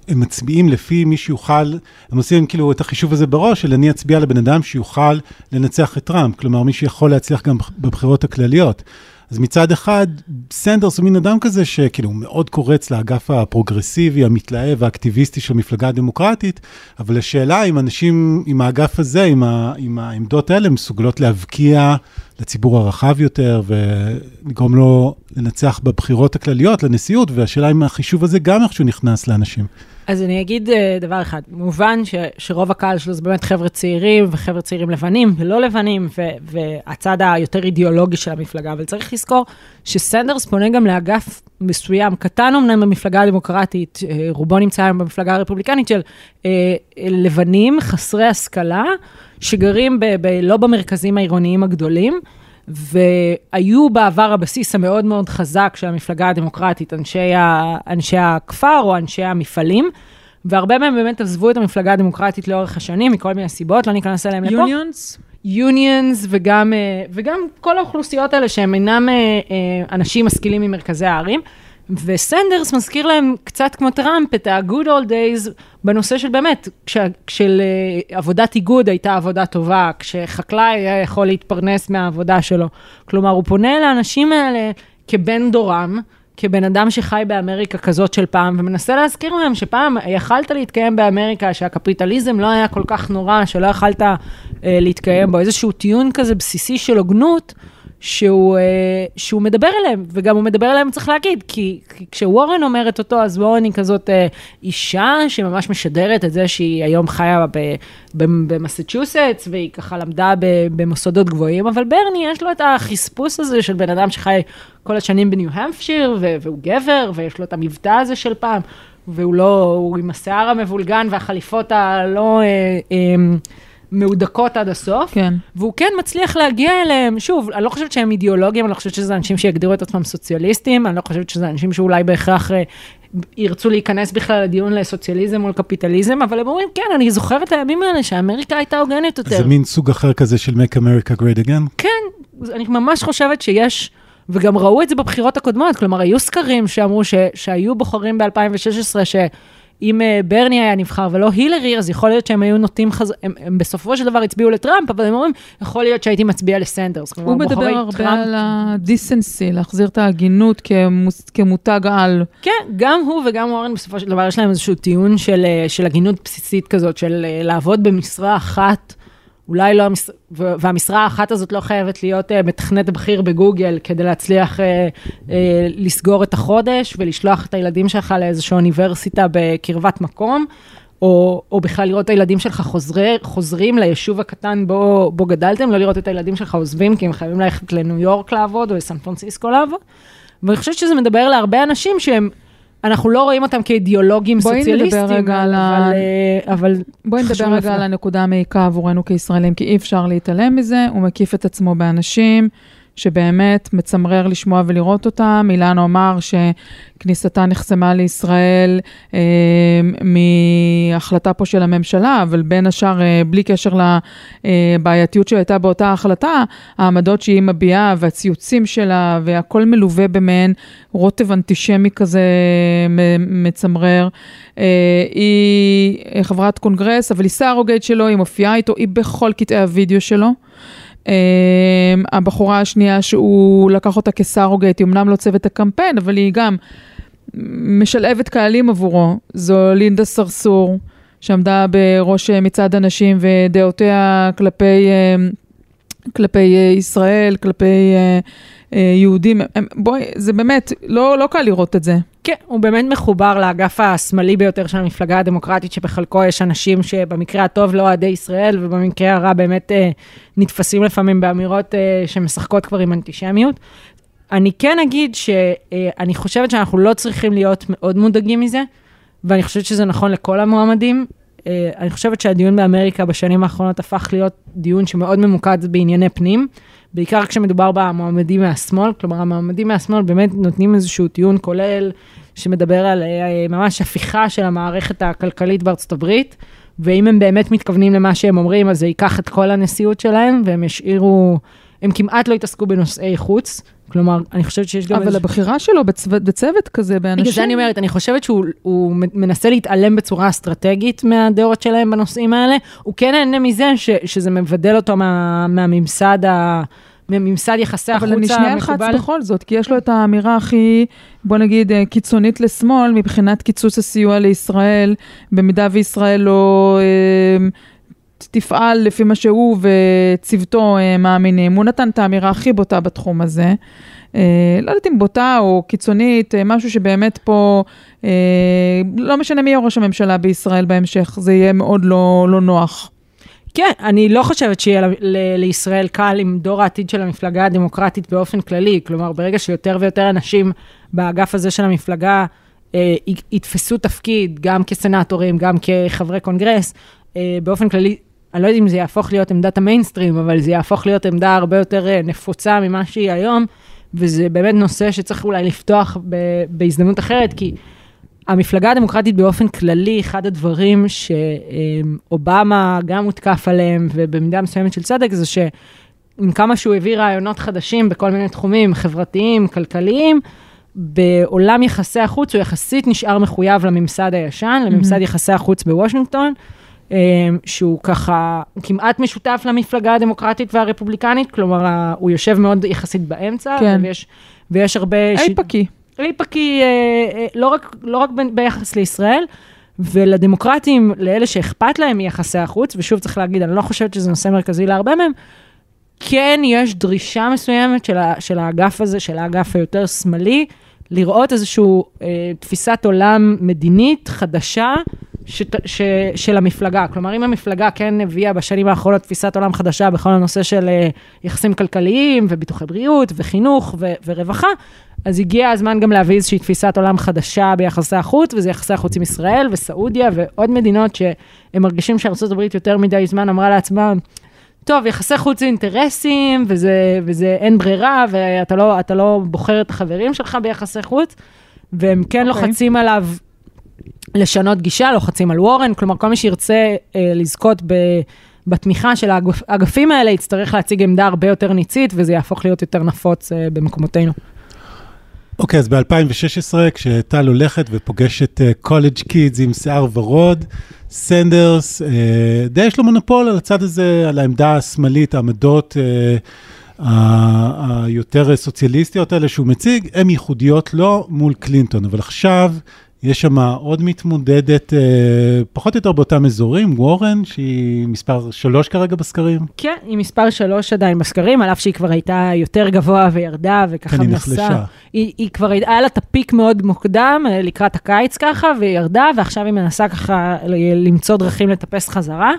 Speaker 3: הם מצביעים לפי מי שיוכל, הם עושים כאילו את החישוב הזה בראש, של אני אצביע לבן אדם שיוכל לנצח את טראמפ, כלומר מי שיכול להצליח גם בבחירות הכלליות. אז מצד אחד, סנדרס הוא מין אדם כזה שכאילו הוא מאוד קורץ לאגף הפרוגרסיבי, המתלהב, האקטיביסטי של המפלגה הדמוקרטית, אבל השאלה אם אנשים עם האגף הזה, עם, ה, עם העמדות האלה, מסוגלות להבקיע לציבור הרחב יותר ולגרום לו לנצח בבחירות הכלליות, לנשיאות, והשאלה אם החישוב הזה גם איכשהו נכנס לאנשים.
Speaker 8: אז אני אגיד אה, דבר אחד, מובן ש, שרוב הקהל שלו זה באמת חבר'ה צעירים, וחבר'ה צעירים לבנים ולא לבנים, ו, והצד היותר אידיאולוגי של המפלגה, אבל צריך לזכור שסנדרס פונה גם לאגף מסוים, קטן אמנם במפלגה הדמוקרטית, אה, רובו נמצא היום במפלגה הרפובליקנית של אה, לבנים חסרי השכלה, שגרים ב, ב, לא במרכזים העירוניים הגדולים. והיו בעבר הבסיס המאוד מאוד חזק של המפלגה הדמוקרטית, אנשי, ה, אנשי הכפר או אנשי המפעלים, והרבה מהם באמת עזבו את המפלגה הדמוקרטית לאורך השנים, מכל מיני סיבות, לא ניכנס אליהם לפה.
Speaker 4: unions?
Speaker 8: unions וגם, אה, וגם כל האוכלוסיות האלה שהם אינם אה, אה, אנשים משכילים ממרכזי הערים. וסנדרס מזכיר להם קצת כמו טראמפ את ה-good old days בנושא של באמת, כש, כשעבודת איגוד הייתה עבודה טובה, כשחקלאי היה יכול להתפרנס מהעבודה שלו. כלומר, הוא פונה לאנשים האלה כבן דורם, כבן אדם שחי באמריקה כזאת של פעם, ומנסה להזכיר להם שפעם יכלת להתקיים באמריקה, שהקפיטליזם לא היה כל כך נורא, שלא יכלת אה, להתקיים בו, איזשהו טיעון כזה בסיסי של הוגנות. שהוא, אה, שהוא מדבר אליהם, וגם הוא מדבר אליהם, צריך להגיד, כי, כי כשוורן אומרת אותו, אז וורן היא כזאת אה, אישה שממש משדרת את זה שהיא היום חיה במסצ'וסטס, והיא ככה למדה במוסדות גבוהים, אבל ברני, יש לו את החספוס הזה של בן אדם שחי כל השנים בניו המפשיר, והוא גבר, ויש לו את המבטא הזה של פעם, והוא לא, הוא עם השיער המבולגן והחליפות הלא... אה, אה, מהודקות עד הסוף,
Speaker 4: כן.
Speaker 8: והוא כן מצליח להגיע אליהם, שוב, אני לא חושבת שהם אידיאולוגים, אני לא חושבת שזה אנשים שיגדירו את עצמם סוציאליסטים, אני לא חושבת שזה אנשים שאולי בהכרח אה, ירצו להיכנס בכלל לדיון לסוציאליזם מול קפיטליזם, אבל הם אומרים, כן, אני זוכר את הימים האלה שאמריקה הייתה הוגנת יותר.
Speaker 3: זה מין סוג אחר כזה של make America great again?
Speaker 8: כן, אני ממש חושבת שיש... וגם ראו את זה בבחירות הקודמות, כלומר, היו סקרים שאמרו ש, שהיו בוחרים ב-2016, ש... אם אה, ברני היה נבחר ולא הילרי, אז יכול להיות שהם היו נוטים חז... הם, הם בסופו של דבר הצביעו לטראמפ, אבל הם אומרים, יכול להיות שהייתי מצביע לסנדרס.
Speaker 4: הוא מדבר הרבה טראמפ... על הדיסנסי, להחזיר את ההגינות כמוס... כמותג על.
Speaker 8: כן, גם הוא וגם וורן בסופו של דבר יש להם איזשהו טיעון של, אה, של הגינות בסיסית כזאת, של אה, לעבוד במשרה אחת. אולי לא, המש... והמשרה האחת הזאת לא חייבת להיות uh, מתכנת בכיר בגוגל כדי להצליח uh, uh, לסגור את החודש ולשלוח את הילדים שלך לאיזושהי אוניברסיטה בקרבת מקום, או, או בכלל לראות את הילדים שלך חוזרי, חוזרים ליישוב הקטן בו, בו גדלתם, לא לראות את הילדים שלך עוזבים כי הם חייבים ללכת לניו יורק לעבוד או לסן פרנסיסקו לעבוד. ואני חושבת שזה מדבר להרבה אנשים שהם... אנחנו לא רואים אותם כאידיאולוגים
Speaker 4: בואי
Speaker 8: סוציאליסטים,
Speaker 4: נדבר רגע
Speaker 8: אבל,
Speaker 4: על ה...
Speaker 8: אבל
Speaker 4: בואי נדבר רגע
Speaker 8: לפני.
Speaker 4: על הנקודה המעיקה עבורנו כישראלים, כי אי אפשר להתעלם מזה, הוא מקיף את עצמו באנשים שבאמת מצמרר לשמוע ולראות אותם. אילנה אמר שכניסתה נחסמה לישראל אה, מהחלטה פה של הממשלה, אבל בין השאר, אה, בלי קשר לבעייתיות שהייתה באותה החלטה, העמדות שהיא מביעה והציוצים שלה והכל מלווה במעין רוטב אנטישמי כזה מצמרר. אה, היא חברת קונגרס, אבל היא סארוגייט שלו, היא מופיעה איתו, היא בכל קטעי הוידאו שלו. Uh, הבחורה השנייה שהוא לקח אותה כסארוגייט, היא אמנם לא צוות הקמפיין, אבל היא גם משלהבת קהלים עבורו. זו לינדה סרסור, שעמדה בראש מצעד הנשים ודעותיה כלפי, uh, כלפי uh, ישראל, כלפי uh, יהודים. בואי, זה באמת, לא, לא קל לראות את זה.
Speaker 8: כן, הוא באמת מחובר לאגף השמאלי ביותר של המפלגה הדמוקרטית, שבחלקו יש אנשים שבמקרה הטוב לא אוהדי ישראל, ובמקרה הרע באמת אה, נתפסים לפעמים באמירות אה, שמשחקות כבר עם אנטישמיות. אני כן אגיד שאני אה, חושבת שאנחנו לא צריכים להיות מאוד מודאגים מזה, ואני חושבת שזה נכון לכל המועמדים. אה, אני חושבת שהדיון באמריקה בשנים האחרונות הפך להיות דיון שמאוד ממוקד בענייני פנים. בעיקר כשמדובר במועמדים מהשמאל, כלומר המועמדים מהשמאל באמת נותנים איזשהו טיעון כולל שמדבר על אה, ממש הפיכה של המערכת הכלכלית בארצות הברית, ואם הם באמת מתכוונים למה שהם אומרים, אז זה ייקח את כל הנשיאות שלהם, והם ישאירו, הם כמעט לא יתעסקו בנושאי חוץ. כלומר, אני חושבת שיש גם...
Speaker 4: אבל איזוש... הבחירה שלו בצוות, בצוות כזה, באנשים...
Speaker 8: בגלל זה אני אומרת, אני חושבת שהוא מנסה להתעלם בצורה אסטרטגית מהדעות שלהם בנושאים האלה. הוא כן נהנה מזה ש, שזה מבדל אותו מה, מהממסד ה... ממסד יחסי החוץ
Speaker 4: המקובל. אבל אני שנייה
Speaker 8: אלחץ
Speaker 4: בכל זאת, כי יש לו את האמירה הכי, בוא נגיד, אה, קיצונית לשמאל, מבחינת קיצוץ הסיוע לישראל, במידה וישראל לא אה, תפעל לפי מה שהוא וצוותו אה, מאמינים. הוא נתן את האמירה הכי בוטה בתחום הזה. אה, לא יודעת אם בוטה או קיצונית, אה, משהו שבאמת פה, לא משנה מי יהיה ראש הממשלה בישראל בהמשך, זה יהיה מאוד לא, לא נוח.
Speaker 8: כן, אני לא חושבת שיהיה לישראל קל עם דור העתיד של המפלגה הדמוקרטית באופן כללי. כלומר, ברגע שיותר ויותר אנשים באגף הזה של המפלגה יתפסו תפקיד, גם כסנטורים, גם כחברי קונגרס, באופן כללי, אני לא יודעת אם זה יהפוך להיות עמדת המיינסטרים, אבל זה יהפוך להיות עמדה הרבה יותר אה, נפוצה ממה שהיא היום, וזה באמת נושא שצריך אולי לפתוח ב- בהזדמנות אחרת, כי... המפלגה הדמוקרטית באופן כללי, אחד הדברים שאובמה גם הותקף עליהם, ובמידה מסוימת של צדק, זה שעם כמה שהוא הביא רעיונות חדשים בכל מיני תחומים חברתיים, כלכליים, בעולם יחסי החוץ הוא יחסית נשאר מחויב לממסד הישן, לממסד יחסי החוץ בוושינגטון, שהוא ככה כמעט משותף למפלגה הדמוקרטית והרפובליקנית, כלומר, הוא יושב מאוד יחסית באמצע,
Speaker 4: כן.
Speaker 8: ויש, ויש הרבה...
Speaker 4: איפאקי.
Speaker 8: איפאקי, אה, אה, לא רק, לא רק ב- ביחס לישראל, ולדמוקרטים, לאלה שאכפת להם מיחסי החוץ, ושוב צריך להגיד, אני לא חושבת שזה נושא מרכזי להרבה מהם, כן יש דרישה מסוימת של, ה, של האגף הזה, של האגף היותר שמאלי, לראות איזושהי אה, תפיסת עולם מדינית חדשה ש, ש, של המפלגה. כלומר, אם המפלגה כן הביאה בשנים האחרונות תפיסת עולם חדשה בכל הנושא של אה, יחסים כלכליים וביטוחי בריאות וחינוך ו, ורווחה, אז הגיע הזמן גם להביא איזושהי תפיסת עולם חדשה ביחסי החוץ, וזה יחסי החוץ עם ישראל וסעודיה ועוד מדינות שהם מרגישים שארה"ב יותר מדי זמן אמרה לעצמה, טוב, יחסי חוץ זה אינטרסים, וזה, וזה אין ברירה, ואתה לא, לא בוחר את החברים שלך ביחסי חוץ, והם כן okay.
Speaker 4: אוקיי.
Speaker 8: לוחצים עליו לשנות גישה, לוחצים על וורן, כלומר, כל מי שירצה אה, לזכות ב, בתמיכה של האגפ, האגפים האלה, יצטרך להציג עמדה הרבה יותר ניצית, וזה יהפוך להיות יותר נפוץ אה, במקומותינו.
Speaker 3: אוקיי, אז ב-2016, כשטל הולכת ופוגשת college kids עם שיער ורוד, סנדרס, אה, די יש לו מונופול על הצד הזה, על העמדה השמאלית, העמדות ה- היותר סוציאליסטיות האלה שהוא מציג, הן ייחודיות לו מול קלינטון, אבל עכשיו יש שם עוד מתמודדת, אה, פחות או יותר באותם אזורים, וורן, שהיא מספר שלוש כרגע בסקרים.
Speaker 8: כן, היא מספר שלוש עדיין בסקרים, על אף שהיא כבר הייתה יותר גבוה וירדה, וככה
Speaker 3: כן, היא
Speaker 8: מנסה.
Speaker 3: נחלשה.
Speaker 8: היא, היא כבר, היה לה את הפיק מאוד מוקדם, אה, לקראת הקיץ ככה, והיא ירדה, ועכשיו היא מנסה ככה למצוא דרכים לטפס חזרה.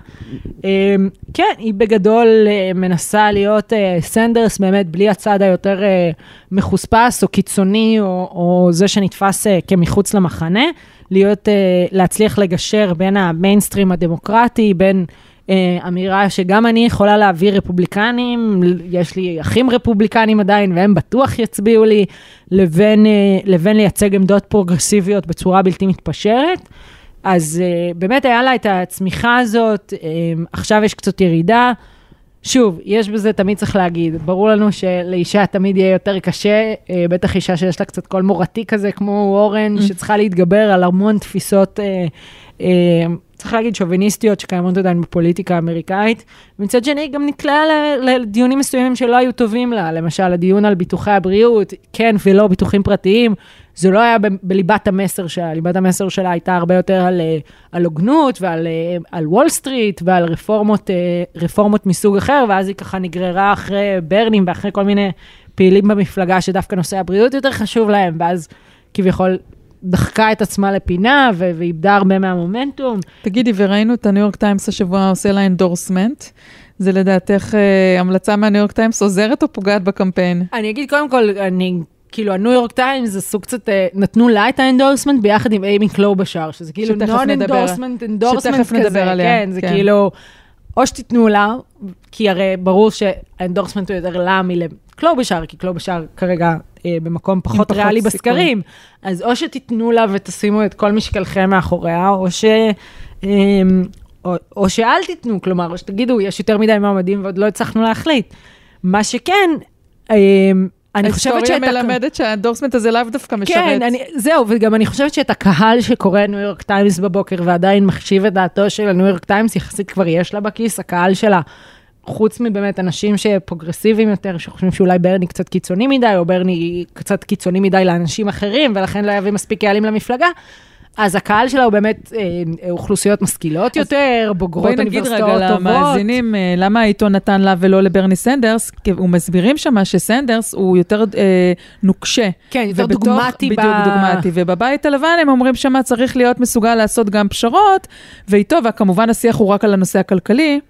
Speaker 8: אה, כן, היא בגדול אה, מנסה להיות אה, סנדרס, באמת בלי הצד היותר אה, מחוספס או קיצוני, או, או זה שנתפס אה, כמחוץ למחנה, להיות, אה, להצליח לגשר בין המיינסטרים הדמוקרטי, בין... אה, אמירה שגם אני יכולה להעביר רפובליקנים, יש לי אחים רפובליקנים עדיין, והם בטוח יצביעו לי, לבין, אה, לבין לייצג עמדות פרוגרסיביות בצורה בלתי מתפשרת. אז באמת היה לה את הצמיחה הזאת, עכשיו יש קצת ירידה. שוב, יש בזה, תמיד צריך להגיד, ברור לנו שלאישה תמיד יהיה יותר קשה, אה, בטח אישה שיש לה קצת קול מורתי כזה, כמו אורן, שצריכה להתגבר על המון תפיסות, אה, אה, צריך להגיד, שוביניסטיות שקיימות עדיין בפוליטיקה האמריקאית. מצד שני, היא גם נקלעה לדיונים מסוימים שלא היו טובים לה, למשל, הדיון על ביטוחי הבריאות, כן ולא ביטוחים פרטיים, זה לא היה ב- בליבת המסר שלה, ליבת המסר שלה הייתה הרבה יותר על, אה, על הוגנות ועל אה, על וול סטריט ועל רפורמות, אה, רפורמות מסוג אחר, ואז היא ככה נגררה אחרי ברנים ואחרי כל מיני פעילים במפלגה שדווקא נושא הבריאות יותר חשוב להם, ואז כביכול דחקה את עצמה לפינה ו- ואיבדה הרבה מהמומנטום.
Speaker 4: תגידי, וראינו את הניו יורק טיימס השבוע עושה לה endorsement. זה לדעתך אה, המלצה מהניו יורק טיימס עוזרת או פוגעת בקמפיין?
Speaker 8: אני אגיד קודם כל, אני, כאילו, הניו יורק טיימס סוג קצת, אה, נתנו לה את ה endorsement ביחד עם איימי קלובשאר, שזה כאילו non endorsement,
Speaker 4: endorsement
Speaker 8: כזה,
Speaker 4: נדבר עליה,
Speaker 8: כן, זה
Speaker 4: כן.
Speaker 8: כאילו, או שתיתנו לה, כי הרי ברור שה endorsement הוא יותר לה מלקלובשאר, כי קלובשאר כרגע אה, במקום פחות
Speaker 4: פחות
Speaker 8: ריאלי
Speaker 4: סיכוי.
Speaker 8: בסקרים, אז או שתיתנו לה ותשימו את כל משקלכם מאחוריה, או ש... אה, או, או שאל תיתנו, כלומר, או שתגידו, יש יותר מדי מועמדים ועוד לא הצלחנו להחליט. מה שכן, אה, אני חושבת
Speaker 4: ההיסטוריה
Speaker 8: שאת... ה-
Speaker 4: מלמדת שה endorsement הזה לאו דווקא משרת.
Speaker 8: כן, אני, זהו, וגם אני חושבת שאת הקהל שקורא ניו יורק טיימס בבוקר ועדיין מחשיב את דעתו של הניו יורק טיימס, יחסית כבר יש לה בכיס, הקהל שלה, חוץ מבאמת אנשים שפרוגרסיביים יותר, שחושבים שאולי ברני קצת קיצוני מדי, או ברני קצת קיצוני מדי לאנשים אחרים, ולכן לא יביא מספיק קהלים למפלגה. אז הקהל שלה הוא באמת אה, אוכלוסיות משכילות יותר, בוגרות
Speaker 4: בואי נגיד
Speaker 8: אוניברסיטאות
Speaker 4: רגע
Speaker 8: טובות.
Speaker 4: למאזינים, אה, למה העיתון נתן לה ולא לברני סנדרס, כי הוא מסבירים שם שסנדרס הוא יותר אה, נוקשה.
Speaker 8: כן, יותר
Speaker 4: ובתוך-
Speaker 8: דוגמטי ב-
Speaker 4: בדיוק, דוגמטי. ובבית הלבן הם אומרים שמה צריך להיות מסוגל לעשות גם פשרות, ואיתו, וכמובן השיח הוא רק על הנושא הכלכלי,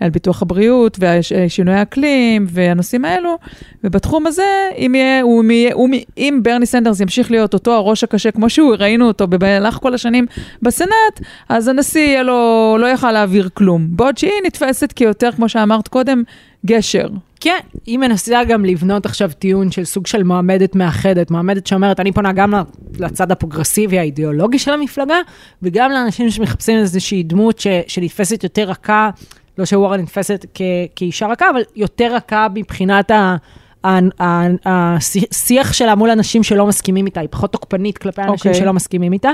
Speaker 4: על ביטוח הבריאות ושינוי האקלים והנושאים האלו, ובתחום הזה, אם, יהיה, הוא, יהיה, אם ברני סנדרס ימשיך להיות אותו הראש הקשה, כמו שהוא, ראינו אותו במהלך כל השנים בסנאט, אז הנשיא לו, לא יכל להעביר כלום. בעוד שהיא נתפסת כיותר, כמו שאמרת קודם, גשר.
Speaker 8: כן, היא מנסה גם לבנות עכשיו טיעון של סוג של מועמדת מאחדת, מועמדת שאומרת, אני פונה גם לצד הפרוגרסיבי האידיאולוגי של המפלגה, וגם לאנשים שמחפשים איזושהי דמות שנתפסת יותר רכה, לא שוורן נתפסת כ, כאישה רכה, אבל יותר רכה מבחינת ה... ה- ה- השיח שלה מול אנשים שלא מסכימים איתה, היא פחות תוקפנית כלפי אנשים
Speaker 4: אוקיי.
Speaker 8: שלא מסכימים איתה.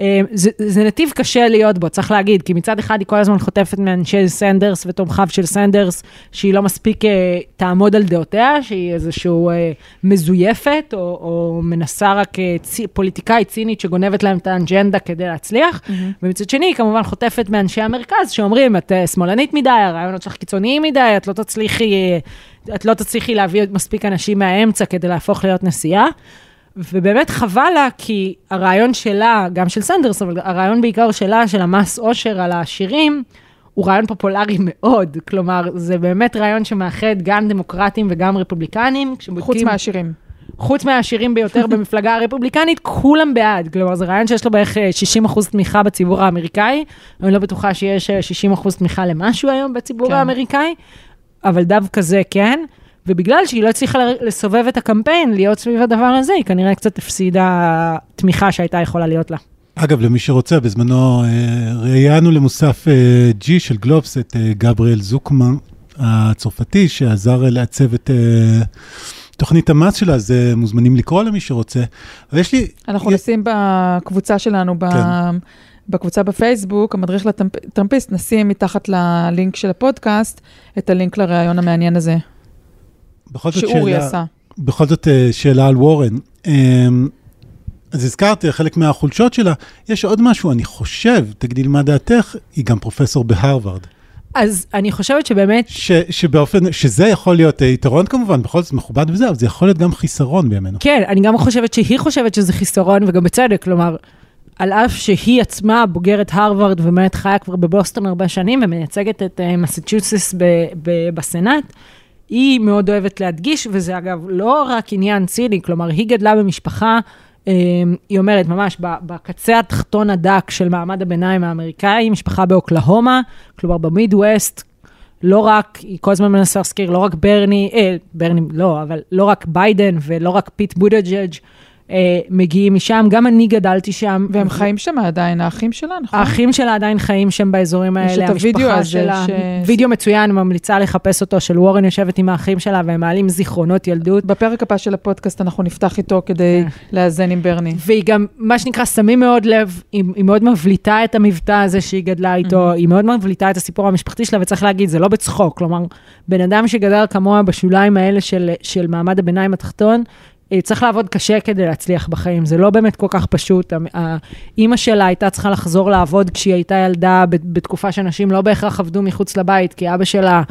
Speaker 8: אה, זה, זה נתיב קשה להיות בו, צריך להגיד, כי מצד אחד היא כל הזמן חוטפת מאנשי סנדרס ותומכיו של סנדרס, שהיא לא מספיק אה, תעמוד על דעותיה, שהיא איזשהו אה, מזויפת, או, או מנסה רק אה, צי, פוליטיקאית צינית שגונבת להם את האג'נדה כדי להצליח, ומצד שני, היא כמובן חוטפת מאנשי המרכז, שאומרים, את אה, שמאלנית מדי, הרעיונות שלך קיצוניים מדי, את לא תצליחי, אה, את לא תצליחי להביא מספיק אנשים מהאמצע כדי להפוך להיות נשיאה. ובאמת חבל לה, כי הרעיון שלה, גם של סנדרס, אבל הרעיון בעיקר שלה, של המס עושר על העשירים, הוא רעיון פופולרי מאוד. כלומר, זה באמת רעיון שמאחד גם דמוקרטים וגם רפובליקנים. כשבודקים-
Speaker 4: חוץ מהעשירים.
Speaker 8: חוץ מהעשירים ביותר במפלגה הרפובליקנית, כולם בעד. כלומר, זה רעיון שיש לו בערך אה, 60 אחוז תמיכה בציבור האמריקאי. אני לא בטוחה שיש אה, 60 אחוז תמיכה למשהו היום בציבור
Speaker 4: כן.
Speaker 8: האמריקאי, אבל דווקא זה כן. ובגלל שהיא לא הצליחה לסובב את הקמפיין, להיות סביב הדבר הזה, היא כנראה קצת הפסידה תמיכה שהייתה יכולה להיות לה.
Speaker 3: אגב, למי שרוצה, בזמנו אה, ראיינו למוסף אה, G של גלובס את אה, גבריאל זוקמן הצרפתי, שעזר לעצב את תוכנית המס שלה, אז מוזמנים לקרוא למי שרוצה. אבל יש לי...
Speaker 4: אנחנו
Speaker 3: יש-
Speaker 4: נשים בקבוצה שלנו, ב...
Speaker 3: כן.
Speaker 4: בקבוצה בפייסבוק, המדריך לטראמפיסט, נשים מתחת ללינק של הפודקאסט את הלינק לראיון המעניין הזה, שאורי
Speaker 3: שאלה-
Speaker 4: עשה.
Speaker 3: בכל זאת אה, שאלה על וורן. אמ, אז הזכרתי, חלק מהחולשות שלה, יש עוד משהו, אני חושב, תגידי לי מה דעתך, היא גם פרופסור בהרווארד.
Speaker 8: אז אני חושבת שבאמת,
Speaker 3: ש, שבאופן, שזה יכול להיות אה, יתרון כמובן, בכל זאת מכובד וזה, אבל זה יכול להיות גם חיסרון בימינו.
Speaker 8: כן, אני גם חושבת שהיא חושבת שזה חיסרון, וגם בצדק, כלומר, על אף שהיא עצמה בוגרת הרווארד ובאמת חיה כבר בבוסטון הרבה שנים ומייצגת את אה, ב- בסנאט, היא מאוד אוהבת להדגיש, וזה אגב לא רק עניין ציני, כלומר, היא גדלה במשפחה, אה, היא אומרת, ממש בקצה התחתון הדק של מעמד הביניים האמריקאי, משפחה באוקלהומה, כלומר במידווסט, לא רק, היא כל הזמן מנסה להזכיר, לא רק ברני, אה, ברני, לא, אבל לא רק ביידן ולא רק פיט בוטיג'ג' אה, מגיעים משם, גם אני גדלתי שם.
Speaker 4: והם חיים שם עדיין, האחים שלה, נכון?
Speaker 8: האחים שלה עדיין חיים שם באזורים
Speaker 4: יש
Speaker 8: האלה,
Speaker 4: את הוידאו
Speaker 8: המשפחה
Speaker 4: הזה
Speaker 8: שלה.
Speaker 4: ש-
Speaker 8: וידאו מצוין, ממליצה לחפש אותו, של וורן יושבת עם האחים שלה והם מעלים זיכרונות ילדות.
Speaker 4: בפרק הבא של הפודקאסט אנחנו נפתח איתו כדי
Speaker 8: כן.
Speaker 4: לאזן עם ברני.
Speaker 8: והיא גם, מה שנקרא, שמים מאוד לב, היא, היא מאוד מבליטה את המבטא הזה שהיא גדלה איתו, היא מאוד מבליטה את הסיפור המשפחתי שלה, וצריך להגיד, זה לא בצחוק, כלומר, בן אדם שגדל כמוה בשוליים האלה של, של מעמד הביניים התחתון, צריך לעבוד קשה כדי להצליח בחיים, זה לא באמת כל כך פשוט. אימא שלה הייתה צריכה לחזור לעבוד כשהיא הייתה ילדה, בתקופה שאנשים לא בהכרח עבדו מחוץ לבית, כי אבא שלה,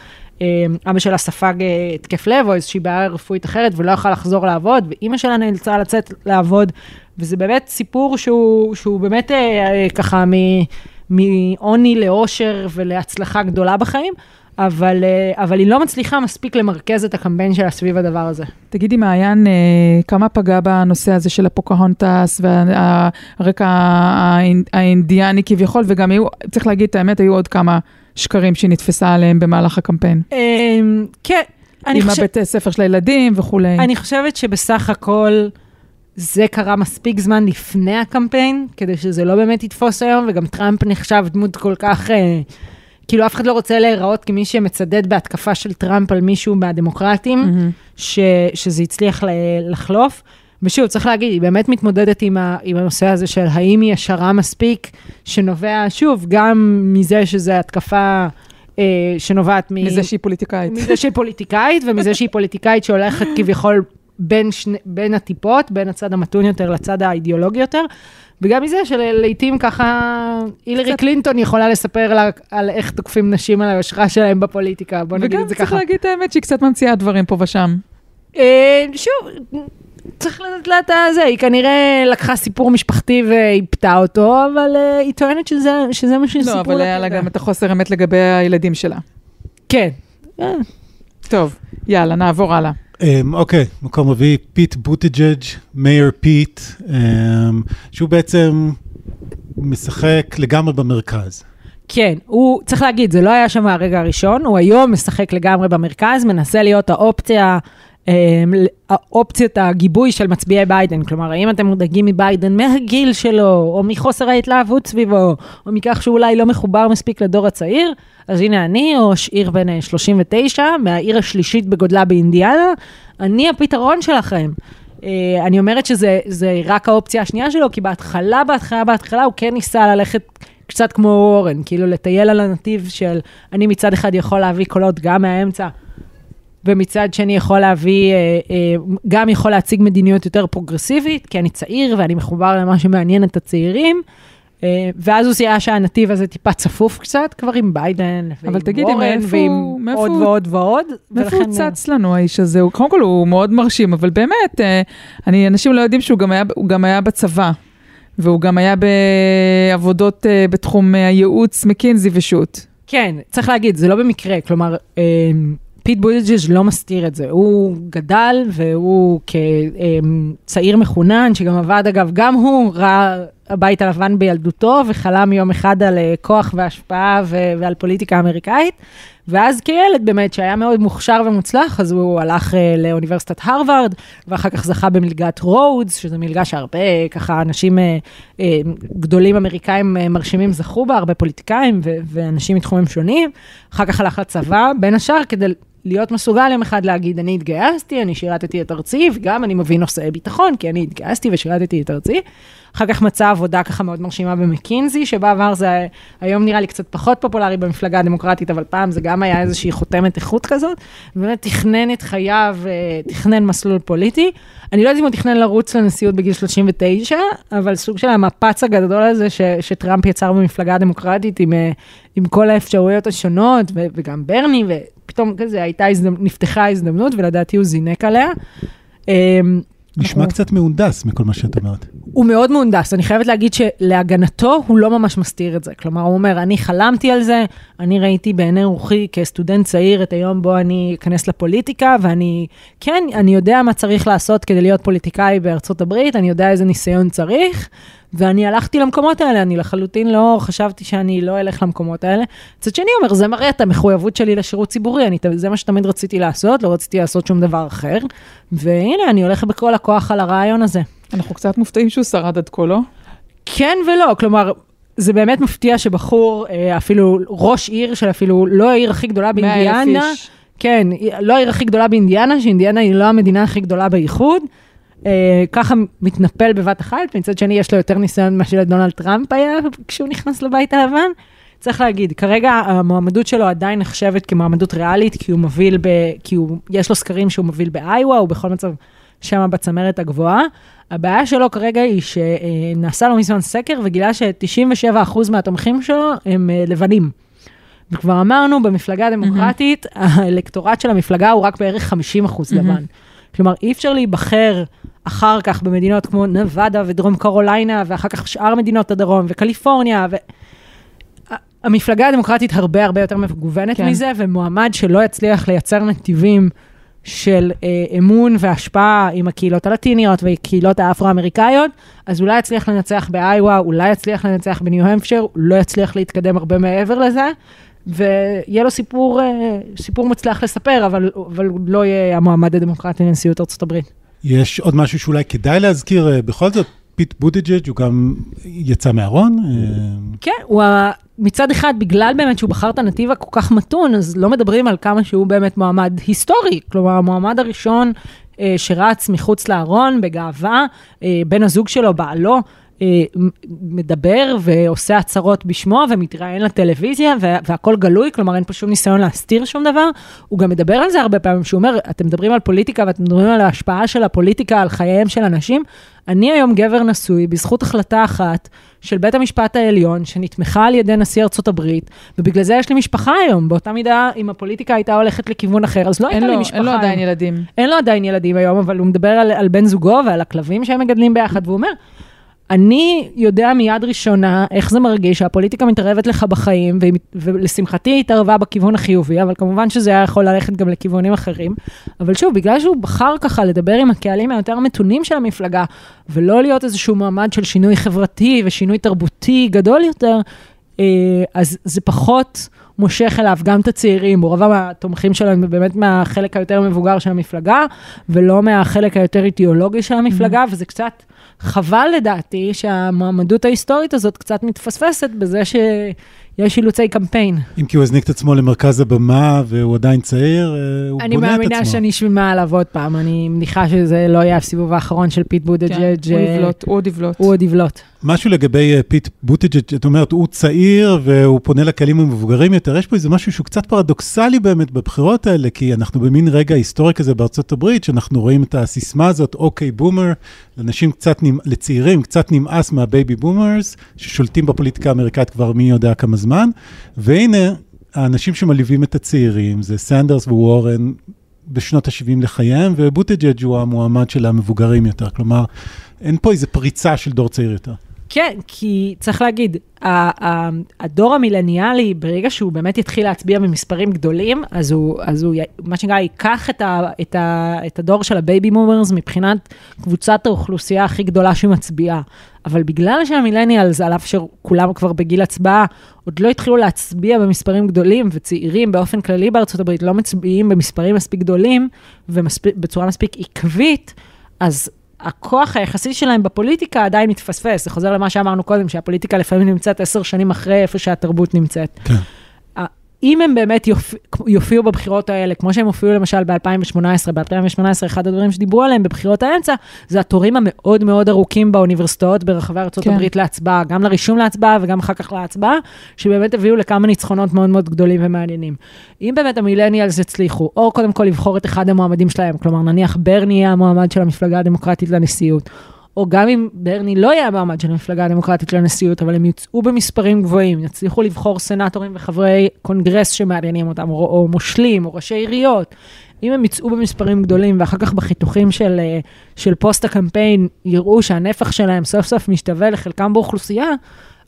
Speaker 8: אה, אבא שלה ספג אה, התקף לב או איזושהי בעיה רפואית אחרת ולא יכלה לחזור לעבוד, ואימא שלה נאלצה לצאת לעבוד, וזה באמת סיפור שהוא, שהוא באמת אה, אה, ככה מעוני לאושר ולהצלחה גדולה בחיים. אבל, אה, אבל היא לא מצליחה מספיק למרכז את הקמפיין שלה סביב הדבר הזה.
Speaker 4: תגידי, מעיין, אה, כמה פגע בנושא הזה של הפוקהונטס והרקע האינדיאני כביכול, וגם היו, צריך להגיד את האמת, היו עוד כמה שקרים שהיא נתפסה עליהם במהלך הקמפיין.
Speaker 8: אמ, כן, אני,
Speaker 4: עם
Speaker 8: חושב,
Speaker 4: הבית ספר של הילדים וכולי.
Speaker 8: אני חושבת שבסך הכל זה קרה מספיק זמן לפני הקמפיין, כדי שזה לא באמת יתפוס היום, וגם טראמפ נחשב דמות כל כך... אה, כאילו, אף אחד לא רוצה להיראות כמי שמצדד בהתקפה של טראמפ על מישהו מהדמוקרטים,
Speaker 4: מהמם.
Speaker 8: ש, שזה הצליח ל- לחלוף. ושוב, צריך להגיד, היא באמת מתמודדת עם, ה, עם הנושא הזה של האם היא ישרה מספיק, שנובע, שוב, גם מזה שזו התקפה אה, שנובעת מ...
Speaker 4: מזה שהיא פוליטיקאית.
Speaker 8: מזה שהיא פוליטיקאית, ומזה שהיא פוליטיקאית שהולכת כביכול בין, שני, בין הטיפות, בין הצד המתון יותר לצד האידיאולוגי יותר, וגם מזה שלעיתים ככה הילרי
Speaker 4: קצת-
Speaker 8: קלינטון יכולה לספר לה על איך תוקפים נשים על היושרה שלהם בפוליטיקה, בוא נגיד
Speaker 4: וגם
Speaker 8: את זה
Speaker 4: צריך
Speaker 8: ככה.
Speaker 4: להגיד את האמת שהיא קצת ממציאה דברים פה ושם.
Speaker 8: אה, שוב, צריך לתת לה את הזה, היא כנראה לקחה סיפור משפחתי ואיפתה אותו, אבל אה, היא טוענת שזה, שזה מה שסיפרו
Speaker 4: לא. אבל היה לה. גם את החוסר אמת לגבי הילדים שלה.
Speaker 8: כן.
Speaker 4: טוב, יאללה, נעבור הלאה.
Speaker 3: אממ, אוקיי, מקום רביעי, פיט בוטיג'ג', Mayor פיט, אממ, שהוא בעצם משחק לגמרי במרכז.
Speaker 8: כן, הוא, צריך להגיד, זה לא היה שם מהרגע הראשון, הוא היום משחק לגמרי במרכז, מנסה להיות האופציה, אה, האופציית הגיבוי של מצביעי ביידן. כלומר, האם אתם מודאגים מביידן מהגיל שלו, או מחוסר ההתלהבות סביבו, או מכך שהוא אולי לא מחובר מספיק לדור הצעיר, אז הנה אני, ראש עיר בן אה, 39, מהעיר השלישית בגודלה באינדיאנה, אני הפתרון שלכם. אה, אני אומרת שזה זה רק האופציה השנייה שלו, כי בהתחלה, בהתחלה, בהתחלה הוא כן ניסה ללכת קצת כמו אורן, כאילו לטייל על הנתיב של אני מצד אחד יכול להביא קולות גם מהאמצע, ומצד שני יכול להביא, אה, אה, גם יכול להציג מדיניות יותר פרוגרסיבית, כי אני צעיר ואני מחובר למה שמעניין את הצעירים. אה, ואז הוא זיהה שהנתיב הזה טיפה צפוף קצת, כבר עם ביידן,
Speaker 4: אבל
Speaker 8: ועם וורן, ועם
Speaker 4: מאיפה
Speaker 8: עוד ועוד ועוד.
Speaker 4: מאיפה הוא צץ לנו האיש הזה? הוא, קודם כל הוא מאוד מרשים, אבל באמת, אני, אנשים לא יודעים שהוא גם היה, גם היה בצבא, והוא גם היה בעבודות בתחום הייעוץ, מקינזי ושות'.
Speaker 8: כן, צריך להגיד, זה לא במקרה, כלומר, פיט בוטיג'ג' לא מסתיר את זה. הוא גדל והוא כצעיר מחונן, שגם עבד, אגב, גם הוא ראה הבית הלבן בילדותו, וחלם יום אחד על אה, כוח והשפעה ו- ועל פוליטיקה אמריקאית. ואז כילד באמת, שהיה מאוד מוכשר ומוצלח, אז הוא הלך אה, לאוניברסיטת הרווארד, ואחר כך זכה במלגת רודס, שזו מלגה שהרבה ככה אנשים אה, אה, גדולים אמריקאים אה, מרשימים זכו בה, הרבה פוליטיקאים ו- ואנשים מתחומים שונים. אחר כך הלך לצבא, בין השאר כדי להיות מסוגל יום אחד להגיד, אני התגייסתי, אני שירתתי את ארצי, וגם אני מבין נושאי ביטחון, כי אני התגייסתי ושירתתי את ארצי. אחר כך מצא עבודה ככה מאוד מרשימה במקינזי, שבעבר זה היום נראה לי קצת פחות פופולרי במפלגה הדמוקרטית, אבל פעם זה גם היה איזושהי חותמת איכות כזאת. באמת תכנן את חייו, אה, תכנן מסלול פוליטי. אני לא יודעת אם הוא תכנן לרוץ לנשיאות בגיל 39, אבל סוג של המפץ הגדול הזה ש, שטראמפ יצר במפלגה הדמוקרטית עם, אה, עם כל האפשרויות השונות, ו, וגם ברני, ופתאום כזה הייתה הזדמנות, נפתחה הזדמנות, ולדעתי הוא זינק עליה. אה,
Speaker 3: נשמע
Speaker 8: אנחנו-
Speaker 3: קצת מהונדס מכל מה שאת אומרת.
Speaker 8: הוא מאוד מהונדס, אני חייבת להגיד שלהגנתו הוא לא ממש מסתיר את זה. כלומר, הוא אומר, אני חלמתי על זה, אני ראיתי בעיני רוחי כסטודנט צעיר את היום בו אני אכנס לפוליטיקה, ואני, כן, אני יודע מה צריך לעשות כדי להיות פוליטיקאי בארצות הברית, אני יודע איזה ניסיון צריך, ואני הלכתי למקומות האלה, אני לחלוטין לא חשבתי שאני לא אלך למקומות האלה. מצד שני, אומר, זה מראה את המחויבות שלי לשירות ציבורי, אני, זה מה שתמיד רציתי לעשות, לא רציתי לעשות שום דבר אחר, והנה, אני הולכת בכל הכוח על הרעיון הזה.
Speaker 4: אנחנו קצת מופתעים שהוא שרד עד כה, לא?
Speaker 8: כן ולא, כלומר, זה באמת מפתיע שבחור, אה, אפילו ראש עיר של אפילו לא העיר הכי גדולה
Speaker 4: 100,000
Speaker 8: באינדיאנה. כן, לא העיר הכי גדולה באינדיאנה, שאינדיאנה היא לא המדינה הכי גדולה באיחוד, אה, ככה מתנפל בבת אחת, מצד שני יש לו יותר ניסיון ממה שלדונלד טראמפ היה כשהוא נכנס לבית הלבן. צריך להגיד, כרגע המועמדות שלו עדיין נחשבת כמועמדות ריאלית, כי הוא מוביל, ב, כי הוא, יש לו סקרים שהוא מוביל באיווה, הוא בכל מצב שם בצמרת הגבוהה. הבעיה שלו כרגע היא שנעשה לו מזמן סקר וגילה ש-97% מהתומכים שלו הם אה, לבנים. וכבר אמרנו, במפלגה הדמוקרטית, האלקטורט של המפלגה הוא רק בערך 50% לבן. כלומר, אי אפשר להיבחר אחר כך במדינות כמו נבדה ודרום קרוליינה, ואחר כך שאר מדינות הדרום, וקליפורניה, ו... המפלגה הדמוקרטית הרבה הרבה יותר מגוונת.
Speaker 4: כן.
Speaker 8: מזה, ומועמד שלא יצליח לייצר נתיבים של אה, אמון והשפעה עם הקהילות הלטיניות והקהילות האפרו-אמריקאיות, אז אולי יצליח לנצח באיווה, אולי יצליח לנצח בניו-המפשר, הוא לא יצליח להתקדם הרבה מעבר לזה, ויהיה לו סיפור, אה, סיפור מוצלח לספר, אבל, אבל הוא לא יהיה המועמד הדמוקרטי לנשיאות הברית.
Speaker 3: יש עוד משהו שאולי כדאי להזכיר, אה, בכל זאת, פיט בוטיג'ג' הוא גם יצא מהארון. אה,
Speaker 8: כן, הוא מצד אחד, בגלל באמת שהוא בחר את הנתיב הכל כך מתון, אז לא מדברים על כמה שהוא באמת מועמד היסטורי. כלומר, המועמד הראשון אה, שרץ מחוץ לארון בגאווה, אה, בן הזוג שלו, בעלו, מדבר ועושה הצהרות בשמו ומתראיין לטלוויזיה וה- והכל גלוי, כלומר אין פה שום ניסיון להסתיר שום דבר. הוא גם מדבר על זה הרבה פעמים, שהוא אומר, אתם מדברים על פוליטיקה ואתם מדברים על ההשפעה של הפוליטיקה על חייהם של אנשים. אני היום גבר נשוי בזכות החלטה אחת של בית המשפט העליון, שנתמכה על ידי נשיא ארצות הברית, ובגלל זה יש לי משפחה היום. באותה מידה, אם הפוליטיקה הייתה הולכת לכיוון אחר, אז לא הייתה לי
Speaker 4: לו,
Speaker 8: משפחה
Speaker 4: אין לו
Speaker 8: היום.
Speaker 4: עדיין ילדים.
Speaker 8: אין לו עדיין ילדים היום, אבל הוא מדבר על, על בן זוגו ועל הכלבים שהם מגדלים ביחד, והוא אומר, אני יודע מיד ראשונה איך זה מרגיש שהפוליטיקה מתערבת לך בחיים, ולשמחתי היא התערבה בכיוון החיובי, אבל כמובן שזה היה יכול ללכת גם לכיוונים אחרים. אבל שוב, בגלל שהוא בחר ככה לדבר עם הקהלים היותר מתונים של המפלגה, ולא להיות איזשהו מועמד של שינוי חברתי ושינוי תרבותי גדול יותר, אה, אז זה פחות מושך אליו גם את הצעירים, רוב התומכים שלו הם באמת מהחלק היותר מבוגר של המפלגה, ולא מהחלק היותר אידיאולוגי של המפלגה, וזה קצת חבל לדעתי שהמועמדות ההיסטורית הזאת קצת מתפספסת בזה יש אילוצי קמפיין.
Speaker 3: אם כי הוא הזניק את עצמו למרכז הבמה והוא עדיין צעיר, אה, הוא
Speaker 8: אני
Speaker 3: בונה את עצמו.
Speaker 8: מאמינה שאני אשמע עליו עוד פעם, אני מניחה שזה לא יהיה הסיבוב האחרון של פיט בוטיג'ג'.
Speaker 4: כן, הוא יבלוט, הוא עוד יבלוט.
Speaker 8: הוא עוד יבלוט.
Speaker 3: משהו לגבי אה, פיט בוטיג'ג', את אומרת, הוא צעיר והוא פונה לקהלים המבוגרים יותר, יש פה איזה משהו שהוא קצת פרדוקסלי באמת בבחירות האלה, כי אנחנו במין רגע היסטורי כזה בארצות הברית, שאנחנו רואים את הסיסמה הזאת, OK boomer, לאנשים קצת, לצעירים קצת נמאס מה baby boomers, ששולטים בפוליטיקה האמריקאית כבר מי יודע כמה זמן, והנה, האנשים שמלווים את הצעירים, זה סנדרס ווורן, בשנות ה-70 לחייהם, ובוטיג'ג' הוא המועמד של המבוגרים יותר, כלומר, אין פה איזה פריצה של דור צעיר יותר.
Speaker 8: כן, כי צריך להגיד, הדור המילניאלי, ברגע שהוא באמת יתחיל להצביע במספרים גדולים, אז הוא, אז הוא מה שנקרא, ייקח את, ה, את, ה, את הדור של ה baby boomers מבחינת קבוצת האוכלוסייה הכי גדולה שמצביעה. אבל בגלל שהמילניאלס, על אף שכולם כבר בגיל הצבעה, עוד לא התחילו להצביע במספרים גדולים, וצעירים באופן כללי בארצות הברית לא מצביעים במספרים מספיק גדולים, ובצורה מספיק עקבית, אז הכוח היחסי שלהם בפוליטיקה עדיין מתפספס. זה חוזר למה שאמרנו קודם, שהפוליטיקה לפעמים נמצאת עשר שנים אחרי איפה שהתרבות נמצאת.
Speaker 3: כן.
Speaker 8: אם הם באמת יופ... יופיעו בבחירות האלה, כמו שהם הופיעו למשל ב-2018, ב-2018 אחד הדברים שדיברו עליהם בבחירות האמצע, זה התורים המאוד מאוד ארוכים באוניברסיטאות ברחבי ארצות
Speaker 4: כן.
Speaker 8: להצבעה, גם לרישום להצבעה וגם אחר כך להצבעה, שבאמת הביאו לכמה ניצחונות מאוד מאוד גדולים ומעניינים. אם באמת המילניאלס יצליחו, או קודם כל לבחור את אחד המועמדים שלהם, כלומר נניח ברני יהיה המועמד של המפלגה הדמוקרטית לנשיאות, או גם אם ברני לא יהיה המעמד של המפלגה הדמוקרטית לנשיאות, אבל הם יוצאו במספרים גבוהים, יצליחו לבחור סנטורים וחברי קונגרס שמעניינים אותם, או, או מושלים, או ראשי עיריות. אם הם יצאו במספרים גדולים, ואחר כך בחיתוכים של, אה, של פוסט הקמפיין יראו שהנפח שלהם סוף סוף משתווה לחלקם באוכלוסייה,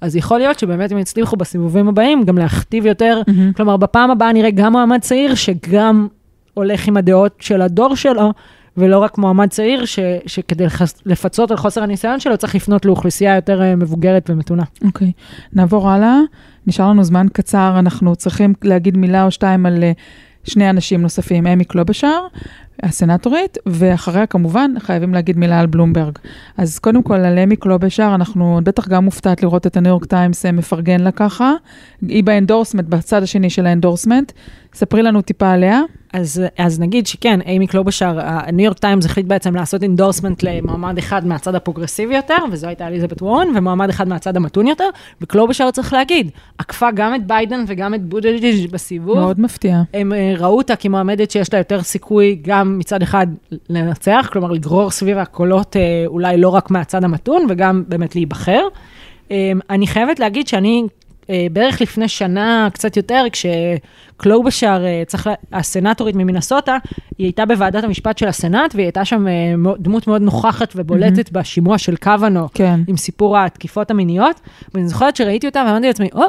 Speaker 8: אז יכול להיות שבאמת הם יצליחו בסיבובים הבאים גם להכתיב יותר,
Speaker 4: מהמם.
Speaker 8: כלומר, בפעם הבאה נראה גם מועמד צעיר שגם הולך עם הדעות של הדור שלו, ולא רק מועמד צעיר, ש, שכדי לחס- לפצות על חוסר הניסיון שלו, צריך לפנות לאוכלוסייה יותר אה, מבוגרת ומתונה.
Speaker 4: אוקיי, נעבור הלאה. נשאר לנו זמן קצר, אנחנו צריכים להגיד מילה או שתיים על אה, שני אנשים נוספים, איימי קלובשאר, הסנטורית, ואחריה כמובן חייבים להגיד מילה על בלומברג. אז קודם כל על איימי קלובשאר, אנחנו בטח גם מופתעת לראות את הניו יורק טיימס אה, מפרגן לה ככה. היא ב endorsement, בצד השני של ה endorsement. ספרי לנו טיפה עליה.
Speaker 8: אז, אז נגיד שכן, איימי קלובשאר, הניו יורק טיימס החליט בעצם לעשות endorsement למועמד אחד מהצד הפרוגרסיבי יותר, וזו הייתה אליזבת וורן, ומועמד אחד מהצד המתון יותר, וקלובשאר צריך להגיד, עקפה גם את ביידן וגם את בודג'יג' בסיבוב.
Speaker 4: מאוד מפתיע.
Speaker 8: הם אה, ראו אותה כמועמדת שיש לה יותר סיכוי גם מצד אחד לנצח, כלומר לגרור סביב הקולות אה, אולי לא רק מהצד המתון, וגם באמת להיבחר. אה, אני חייבת להגיד שאני אה, בערך לפני שנה, קצת יותר, כשקלובשאר, אה, צריך, הסנטורית ממינסוטה, היא הייתה בוועדת המשפט של הסנאט, והיא הייתה שם דמות מאוד נוכחת ובולטת בשימוע של קוונו,
Speaker 4: כן.
Speaker 8: עם סיפור התקיפות המיניות, ואני זוכרת שראיתי אותה ואמרתי לעצמי, או,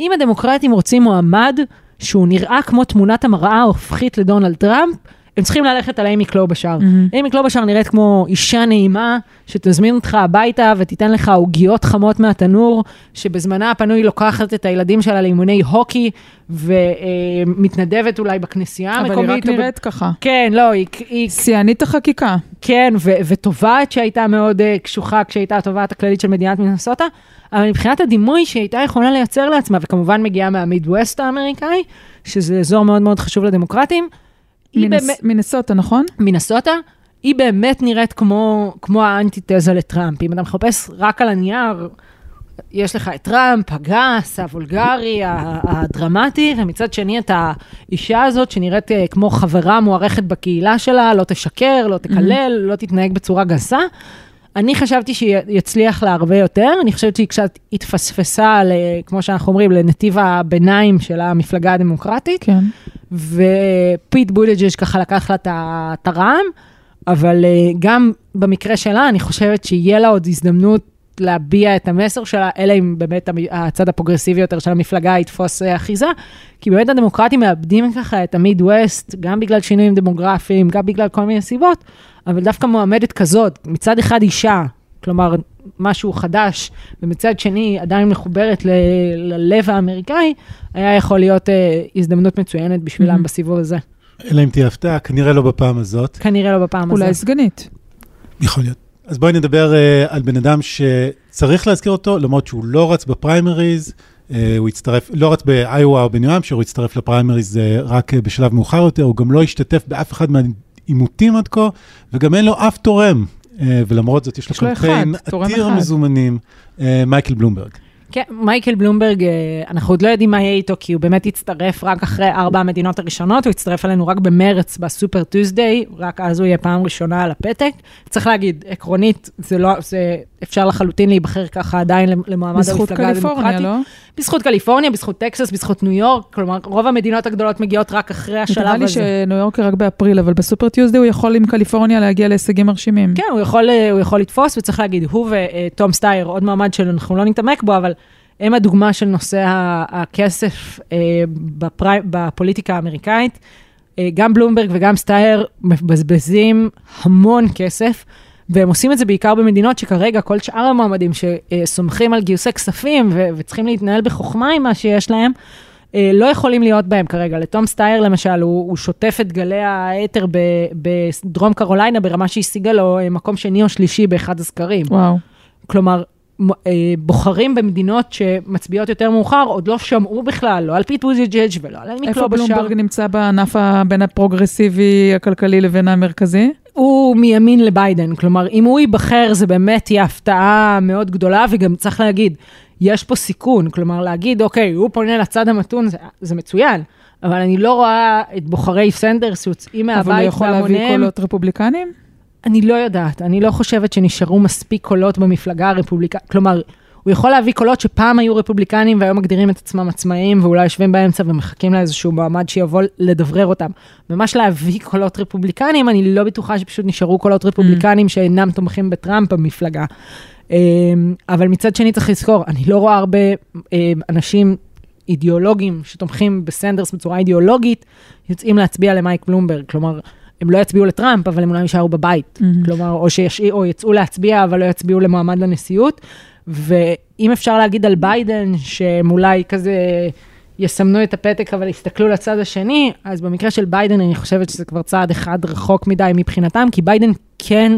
Speaker 8: אם הדמוקרטים רוצים מועמד שהוא נראה כמו תמונת המראה ההופכית לדונלד טראמפ, הם צריכים ללכת על אימי קלובשאר.
Speaker 4: מהמם.
Speaker 8: אימי קלובשאר נראית כמו אישה נעימה, שתזמין אותך הביתה ותיתן לך עוגיות חמות מהתנור, שבזמנה הפנוי לוקחת את הילדים שלה לאימוני הוקי, ומתנדבת אולי בכנסייה
Speaker 4: אבל
Speaker 8: המקומית.
Speaker 4: היא רק
Speaker 8: ב-
Speaker 4: נראית ככה.
Speaker 8: כן, לא, היא... היא
Speaker 4: שיאנית החקיקה.
Speaker 8: כן, ו- ותובעת שהייתה מאוד uh, קשוחה כשהייתה התובעת הכללית של מדינת מינסוטה, אבל מבחינת הדימוי שהיא הייתה יכולה לייצר לעצמה, וכמובן מגיעה מהמידווסט האמריקאי, שזה אזור מאוד מאוד חשוב לדמוקרטים, באמת,
Speaker 4: מנסוטה, נכון?
Speaker 8: מינסוטה, היא באמת נראית כמו, כמו האנטיתזה לטראמפ. אם אתה מחפש רק על הנייר, יש לך את טראמפ, הגס, הוולגרי, הדרמטי, ומצד שני את האישה הזאת שנראית אה, כמו חברה מוערכת בקהילה שלה, לא תשקר, לא תקלל, לא תתנהג בצורה גסה. אני חשבתי שיצליח לה הרבה יותר, אני חושבת שהיא קצת התפספסה, ל, כמו שאנחנו אומרים, לנתיב הביניים של המפלגה הדמוקרטית.
Speaker 4: כן.
Speaker 8: ופיט בוטיג'ג' ככה לקח לה את הרעם, אבל אה, גם במקרה שלה, אני חושבת שיהיה לה עוד הזדמנות להביע את המסר שלה, אלא אם באמת הצד הפרוגרסיבי יותר של המפלגה יתפוס אה, אחיזה, כי באמת הדמוקרטים מאבדים ככה את המיד-ווסט, גם בגלל שינויים דמוגרפיים, גם בגלל כל מיני סיבות, אבל דווקא מועמדת כזאת, מצד אחד אישה, כלומר, משהו חדש, ומצד שני עדיין מחוברת ל- ללב האמריקאי, היה יכול להיות אה, הזדמנות מצוינת בשבילם
Speaker 4: Mhm.
Speaker 8: בסיבוב הזה.
Speaker 3: אלא אם תהיה הפתעה, כנראה לא בפעם הזאת.
Speaker 8: כנראה לא בפעם
Speaker 4: אולי
Speaker 8: הזאת.
Speaker 4: סגנית.
Speaker 3: יכול להיות. אז בואי נדבר uh, על בן אדם שצריך להזכיר אותו, למרות שהוא לא רץ בפריימריז, אה, הוא הצטרף, לא רק באיואה או בניו אמפשר, הוא הצטרף לפריימריז אה, רק אה, בשלב מאוחר יותר, הוא גם לא השתתף באף אחד מהעימותים עד כה, וגם אין לו אף תורם, אה, ולמרות זאת יש לו קמפיין עתיר
Speaker 4: אחד.
Speaker 3: מזומנים, אה, מייקל בלומברג.
Speaker 8: כן, מייקל בלומברג, אה, אנחנו עוד לא יודעים מה יהיה איתו, כי הוא באמת הצטרף רק אחרי ארבע המדינות הראשונות, הוא הצטרף אלינו רק במרץ, בסופר טוסדיי, רק אז הוא יהיה פעם ראשונה על הפתק. צריך להגיד, עקרונית, זה לא, זה אפשר לחלוטין להיבחר ככה עדיין
Speaker 4: בזכות
Speaker 8: המפלגה
Speaker 4: קליפורניה,
Speaker 8: הדמוקרטית.
Speaker 4: לא?
Speaker 8: בזכות קליפורניה, בזכות טקסס, בזכות ניו יורק, כלומר, רוב המדינות הגדולות מגיעות רק אחרי השלב הזה.
Speaker 4: נראה לי שניו יורק רק באפריל, אבל ב Super Tuesday הוא יכול עם קליפורניה להגיע להישגים מרשימים.
Speaker 8: כן, הוא יכול, אה, הוא יכול לתפוס, וצריך להגיד, הוא ותום סטייר, עוד מועמד שאנחנו לא נתעמק בו, אבל הם הדוגמה של נושא הכסף אה, בפרי, בפוליטיקה האמריקאית. אה, גם בלומברג וגם סטייר מבזבזים המון כסף, והם עושים את זה בעיקר במדינות שכרגע כל שאר המועמדים שסומכים על גיוסי כספים ו- וצריכים להתנהל בחוכמה עם מה שיש להם, אה, לא יכולים להיות בהם כרגע. לתום סטייר למשל, הוא, הוא שוטף את גלי האתר ב- בדרום קרוליינה ברמה שהשיגה לו אה, מקום שני או שלישי באחד הסקרים.
Speaker 4: וואו.
Speaker 8: כלומר, בוחרים במדינות שמצביעות יותר מאוחר, עוד לא שמעו בכלל, לא על פיט בוטיג'ג' ולא על על
Speaker 4: איימי
Speaker 8: קלובשאר.
Speaker 4: בלומברג נמצא בענף בין הפרוגרסיבי הכלכלי לבין המרכזי?
Speaker 8: הוא מימין לביידן, כלומר, אם הוא ייבחר, זה באמת תהיה הפתעה מאוד גדולה, וגם צריך להגיד, יש פה סיכון, כלומר, להגיד, אוקיי, הוא פונה לצד המתון, זה, זה מצוין, אבל אני לא רואה את בוחרי סנדרס שיוצאים
Speaker 4: אבל הוא
Speaker 8: מהבית
Speaker 4: יכול להביא
Speaker 8: בהמוניהם.
Speaker 4: קולות רפובליקנים?
Speaker 8: אני לא יודעת, אני לא חושבת שנשארו מספיק קולות במפלגה הרפובליקנית, כלומר, הוא יכול להביא קולות שפעם היו רפובליקנים והיום מגדירים את עצמם עצמאיים ואולי יושבים באמצע ומחכים לאיזשהו מועמד שיבוא לדברר אותם. ממש להביא קולות רפובליקנים, אני לא בטוחה שפשוט נשארו קולות רפובליקנים שאינם תומכים בטראמפ במפלגה. אמ, אבל מצד שני צריך לזכור, אני לא רואה הרבה אמ, אנשים אידיאולוגים שתומכים בסנדרס בצורה אידיאולוגית, יוצאים להצביע למייק בלומברג. כלומר, הם לא יצביעו לטראמפ, אבל הם אולי יישארו בבית.
Speaker 4: אמ-המ.
Speaker 8: כלומר, או, שישאיר, או יצאו להצביע, אבל לא יצביעו למועמד לנשיאות. ואם אפשר להגיד על ביידן, שהם אולי כזה יסמנו את הפתק, אבל יסתכלו לצד השני, אז במקרה של ביידן, אני חושבת שזה כבר צעד אחד רחוק מדי מבחינתם, כי ביידן כן,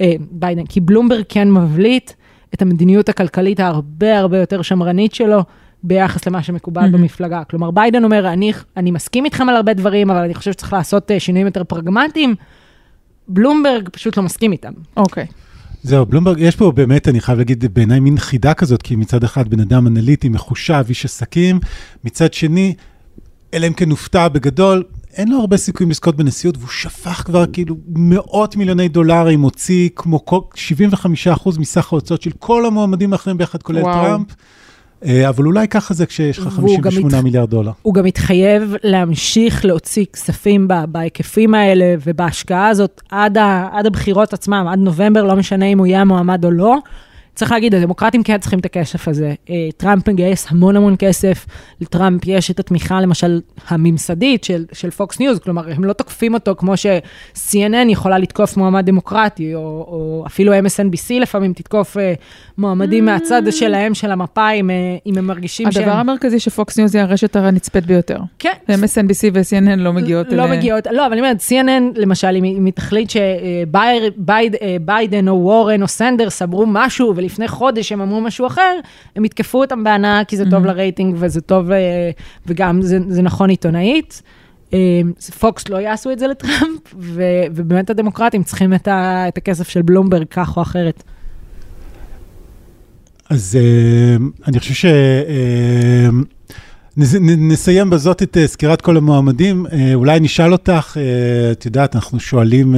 Speaker 8: אה, ביידן, כי בלומברג כן מבליט את המדיניות הכלכלית ההרבה הרבה יותר שמרנית שלו. ביחס למה שמקובל
Speaker 4: אמ-המ.
Speaker 8: במפלגה. כלומר, ביידן אומר, אני, אני מסכים איתכם על הרבה דברים, אבל אני חושב שצריך לעשות אה, שינויים יותר פרגמטיים. בלומברג פשוט לא מסכים איתם.
Speaker 4: אוקיי.
Speaker 3: זהו, בלומברג, יש פה באמת, אני חייב להגיד, בעיניי מין חידה כזאת, כי מצד אחד בן אדם אנליטי, מחושב, איש עסקים, מצד שני, אלא אם כן הופתע בגדול, אין לו הרבה סיכויים לזכות בנשיאות, והוא שפך כבר כאילו מאות מיליוני דולרים, הוציא כמו כל, 75% מסך ההוצאות של כל המועמדים האחרים ביחד, כולל
Speaker 4: וואו.
Speaker 3: טראמפ. אה, אבל אולי ככה זה כשיש לך
Speaker 8: והוא גם
Speaker 3: 58
Speaker 8: מת-
Speaker 3: מיליארד דולר.
Speaker 8: הוא גם מתחייב להמשיך להוציא כספים בהיקפים האלה ובהשקעה הזאת עד, ה, עד הבחירות עצמם, עד נובמבר, לא משנה אם הוא יהיה המועמד או לא. צריך להגיד, הדמוקרטים כן צריכים את הכסף הזה. אה, טראמפ מגייס המון המון כסף, לטראמפ יש את התמיכה למשל הממסדית של, של פוקס ניוז, כלומר, הם לא תוקפים אותו כמו ש-CNN יכולה לתקוף מועמד דמוקרטי, או, או אפילו MSNBC לפעמים תתקוף אה, מועמדים מהצד שלהם של המפה, אם, אה, אם הם מרגישים שהם...
Speaker 4: הדבר המרכזי שפוקס ניוז היא הרשת הנצפית ביותר.
Speaker 8: כן,
Speaker 4: MSNBC ו-CNN לא מגיעות
Speaker 8: לא
Speaker 4: אליה.
Speaker 8: מגיעות, לא, אבל אני אומרת, CNN למשל, אם היא תחליט שביידן או וורן או סנדרס אמרו משהו, ולפני חודש הם אמרו משהו אחר, הם יתקפו אותם בהנאה, כי זה טוב לרייטינג וזה טוב, אה, וגם זה זה נכון עיתונאית. אה, פוקס לא יעשו את זה לטראמפ, ו- ובאמת הדמוקרטים צריכים את, ה- את הכסף של בלומברג כך או אחרת.
Speaker 3: אז אה, אני חושב ש... נסיים בזאת את אה, סקירת כל המועמדים. אה, אולי נשאל אותך, אה, את יודעת, אנחנו שואלים,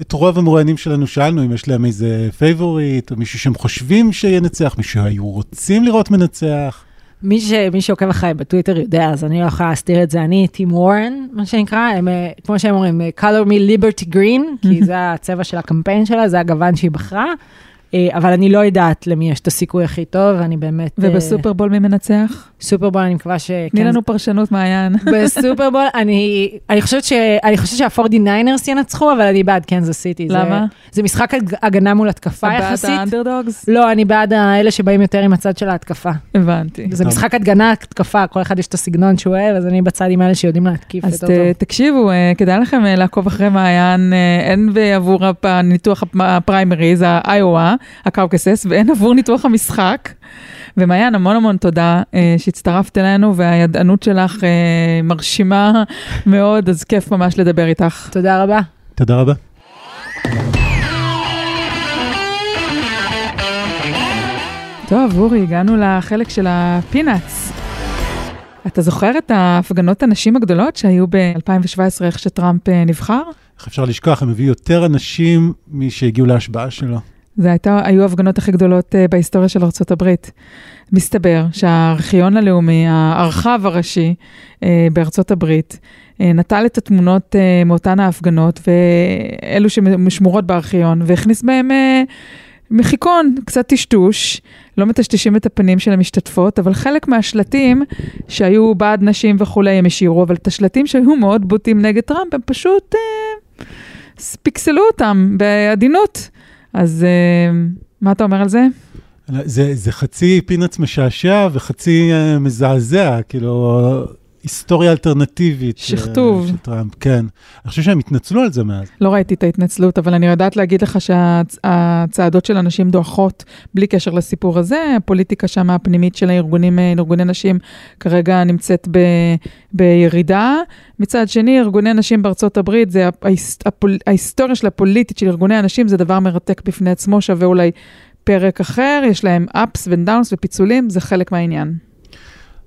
Speaker 3: את רוב המרואיינים שלנו שאלנו אם יש להם איזה favorite, או מישהו שהם חושבים שינצח, מישהו שהיו רוצים לראות מנצח.
Speaker 8: מי, ש, מי שעוקב אחריי בטוויטר יודע, אז אני לא יכולה להסתיר את זה. אני, טים וורן, מה שנקרא, הם, כמו שהם אומרים, color me liberty green, כי זה הצבע של הקמפיין שלה, זה הגוון שהיא בחרה. אה, אבל אני לא יודעת למי יש את הסיכוי הכי טוב, ואני באמת... אה,
Speaker 4: ובסופרבול מי מנצח?
Speaker 8: סופרבול, אני מקווה שכן.
Speaker 4: תני לנו פרשנות, מעיין.
Speaker 8: בסופרבול, אני, אני חושבת ש... אני חושבת שה-49ers ינצחו, אבל אני בעד קנזס סיטי.
Speaker 4: למה?
Speaker 8: זה משחק הג- הגנה מול התקפה
Speaker 4: בעד
Speaker 8: יחסית.
Speaker 4: האנדרדוגס?
Speaker 8: לא, אני בעד האלה שבאים יותר עם הצד של ההתקפה.
Speaker 4: הבנתי.
Speaker 8: זה. משחק הגנה, התקפה, כל אחד יש את הסגנון שהוא אוהב, אז אני בצד עם אלה שיודעים להתקיף
Speaker 4: אז ת. תקשיבו, אה, כדאי לכם לעקוב אחרי מעיין, הן בעבור הניתוח הפ- הפריימריז, ה Iowa, ה caucuses, והן עבור ניתוח המשחק. ומעיין, המון המון תודה אה, שהצטרפת אלינו, והידענות שלך אה, מרשימה מאוד, אז כיף ממש לדבר איתך.
Speaker 8: תודה רבה.
Speaker 3: תודה רבה.
Speaker 4: טוב, אורי, הגענו לחלק של ה peanuts. אתה זוכר את ההפגנות הנשים הגדולות שהיו ב-2017, איך שטראמפ אה, נבחר?
Speaker 3: איך אפשר לשכוח, הם הביאו יותר אנשים משהגיעו להשבעה שלו.
Speaker 4: זה הייתה, היו ההפגנות הכי גדולות uh, בהיסטוריה של ארה"ב. מסתבר שהארכיון הלאומי, הארכב הראשי uh, בארצות הברית, uh, נטל את התמונות מאותן ההפגנות, ואלו ששמורות בארכיון, והכניס בהם מחיקון, קצת טשטוש, לא מטשטשים את הפנים של המשתתפות, אבל חלק מהשלטים שהיו בעד נשים וכולי הם השאירו, אבל את השלטים שהיו מאוד בוטים נגד טראמפ, הם פשוט uh, פיקסלו אותם בעדינות. אז uh, מה אתה אומר על זה?
Speaker 3: זה, זה חצי פינאץ משעשע וחצי uh, מזעזע, כאילו, היסטוריה אלטרנטיבית.
Speaker 4: שכתוב.
Speaker 3: של טראמפ, כן. אני חושב שהם התנצלו על זה מאז.
Speaker 4: לא ראיתי את ההתנצלות, אבל אני יודעת להגיד לך שהצעדות של אנשים דועכות בלי קשר לסיפור הזה. הפוליטיקה שם הפנימית של הארגונים, ארגוני נשים, כרגע נמצאת ב, בירידה. מצד שני, ארגוני נשים בארצות הברית, זה ההיסטוריה ההיסטוריה של הפוליטית של ארגוני הנשים, זה דבר מרתק בפני עצמו, שווה אולי פרק אחר, יש להם ups ו downs ופיצולים, זה חלק מהעניין.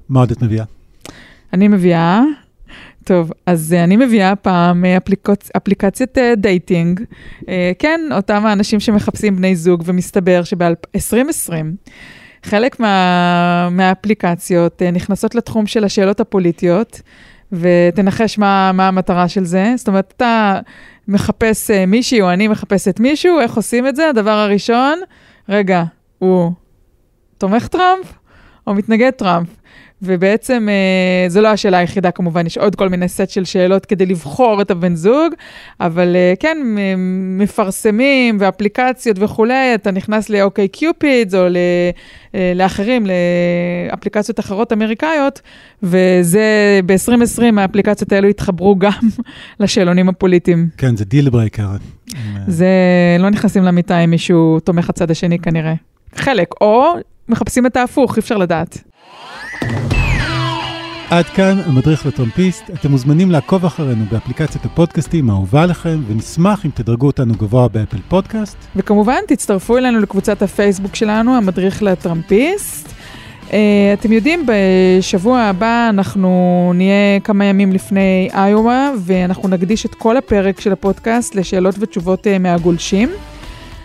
Speaker 3: מה עוד את מביאה?
Speaker 4: אני מביאה, טוב, אז אני מביאה פעם אפליקצ... אפליקציית dating. כן, אותם האנשים שמחפשים בני זוג, ומסתבר שב-2020, חלק מה... מהאפליקציות נכנסות לתחום של השאלות הפוליטיות, ותנחש מה, מה המטרה של זה. זאת אומרת, אתה מחפש מישהי, או אני מחפשת מישהו, איך עושים את זה? הדבר הראשון, רגע, הוא תומך טראמפ או מתנגד טראמפ? ובעצם אה, זו לא השאלה היחידה כמובן, יש עוד כל מיני סט של שאלות כדי לבחור את הבן זוג, אבל אה, כן, מפרסמים ואפליקציות וכולי, אתה נכנס ל OkCupid או אה, לאחרים, לאפליקציות אחרות אמריקאיות, וזה ב-2020 האפליקציות האלו התחברו גם לשאלונים הפוליטיים.
Speaker 3: כן, זה deal breaker.
Speaker 4: זה, לא נכנסים למיטה עם מישהו תומך הצד השני כנראה. חלק, או מחפשים את ההפוך, אי אפשר לדעת.
Speaker 3: עד כאן המדריך לטרמפיסט. אתם מוזמנים לעקוב אחרינו באפליקציית הפודקאסטים האהובה לכם, ונשמח אם תדרגו אותנו גבוה באפל פודקאסט.
Speaker 4: וכמובן, תצטרפו אלינו לקבוצת הפייסבוק שלנו, המדריך לטרמפיסט. Uh, אתם יודעים, בשבוע הבא אנחנו נהיה כמה ימים לפני איואה, ואנחנו נקדיש את כל הפרק של הפודקאסט לשאלות ותשובות uh, מהגולשים.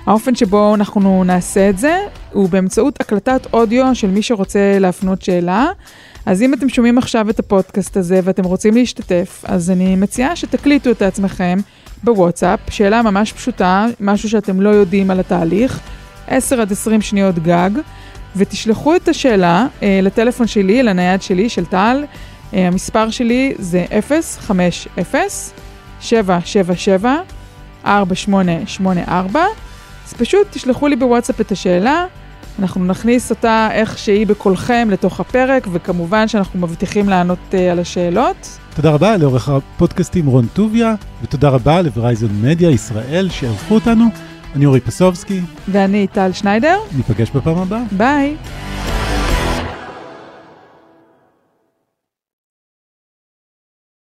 Speaker 4: האופן שבו אנחנו נעשה את זה הוא באמצעות הקלטת אודיו של מי שרוצה להפנות שאלה. אז אם אתם שומעים עכשיו את הפודקאסט הזה ואתם רוצים להשתתף, אז אני מציעה שתקליטו את עצמכם בוואטסאפ, שאלה ממש פשוטה, משהו שאתם לא יודעים על התהליך, 10 עד 20 שניות גג, ותשלחו את השאלה אה, לטלפון שלי, לנייד שלי, של טל. אה, המספר שלי זה 050-777-4884. אז פשוט תשלחו לי בוואטסאפ את השאלה. אנחנו נכניס אותה איך שהיא בקולכם לתוך הפרק, וכמובן שאנחנו מבטיחים לענות uh, על השאלות.
Speaker 3: תודה רבה לעורך הפודקאסטים רון טוביה, ותודה רבה לברייזון מדיה ישראל שערכו אותנו. אני אורי פסובסקי.
Speaker 4: ואני טל שניידר.
Speaker 3: ניפגש בפעם הבאה.
Speaker 4: ביי.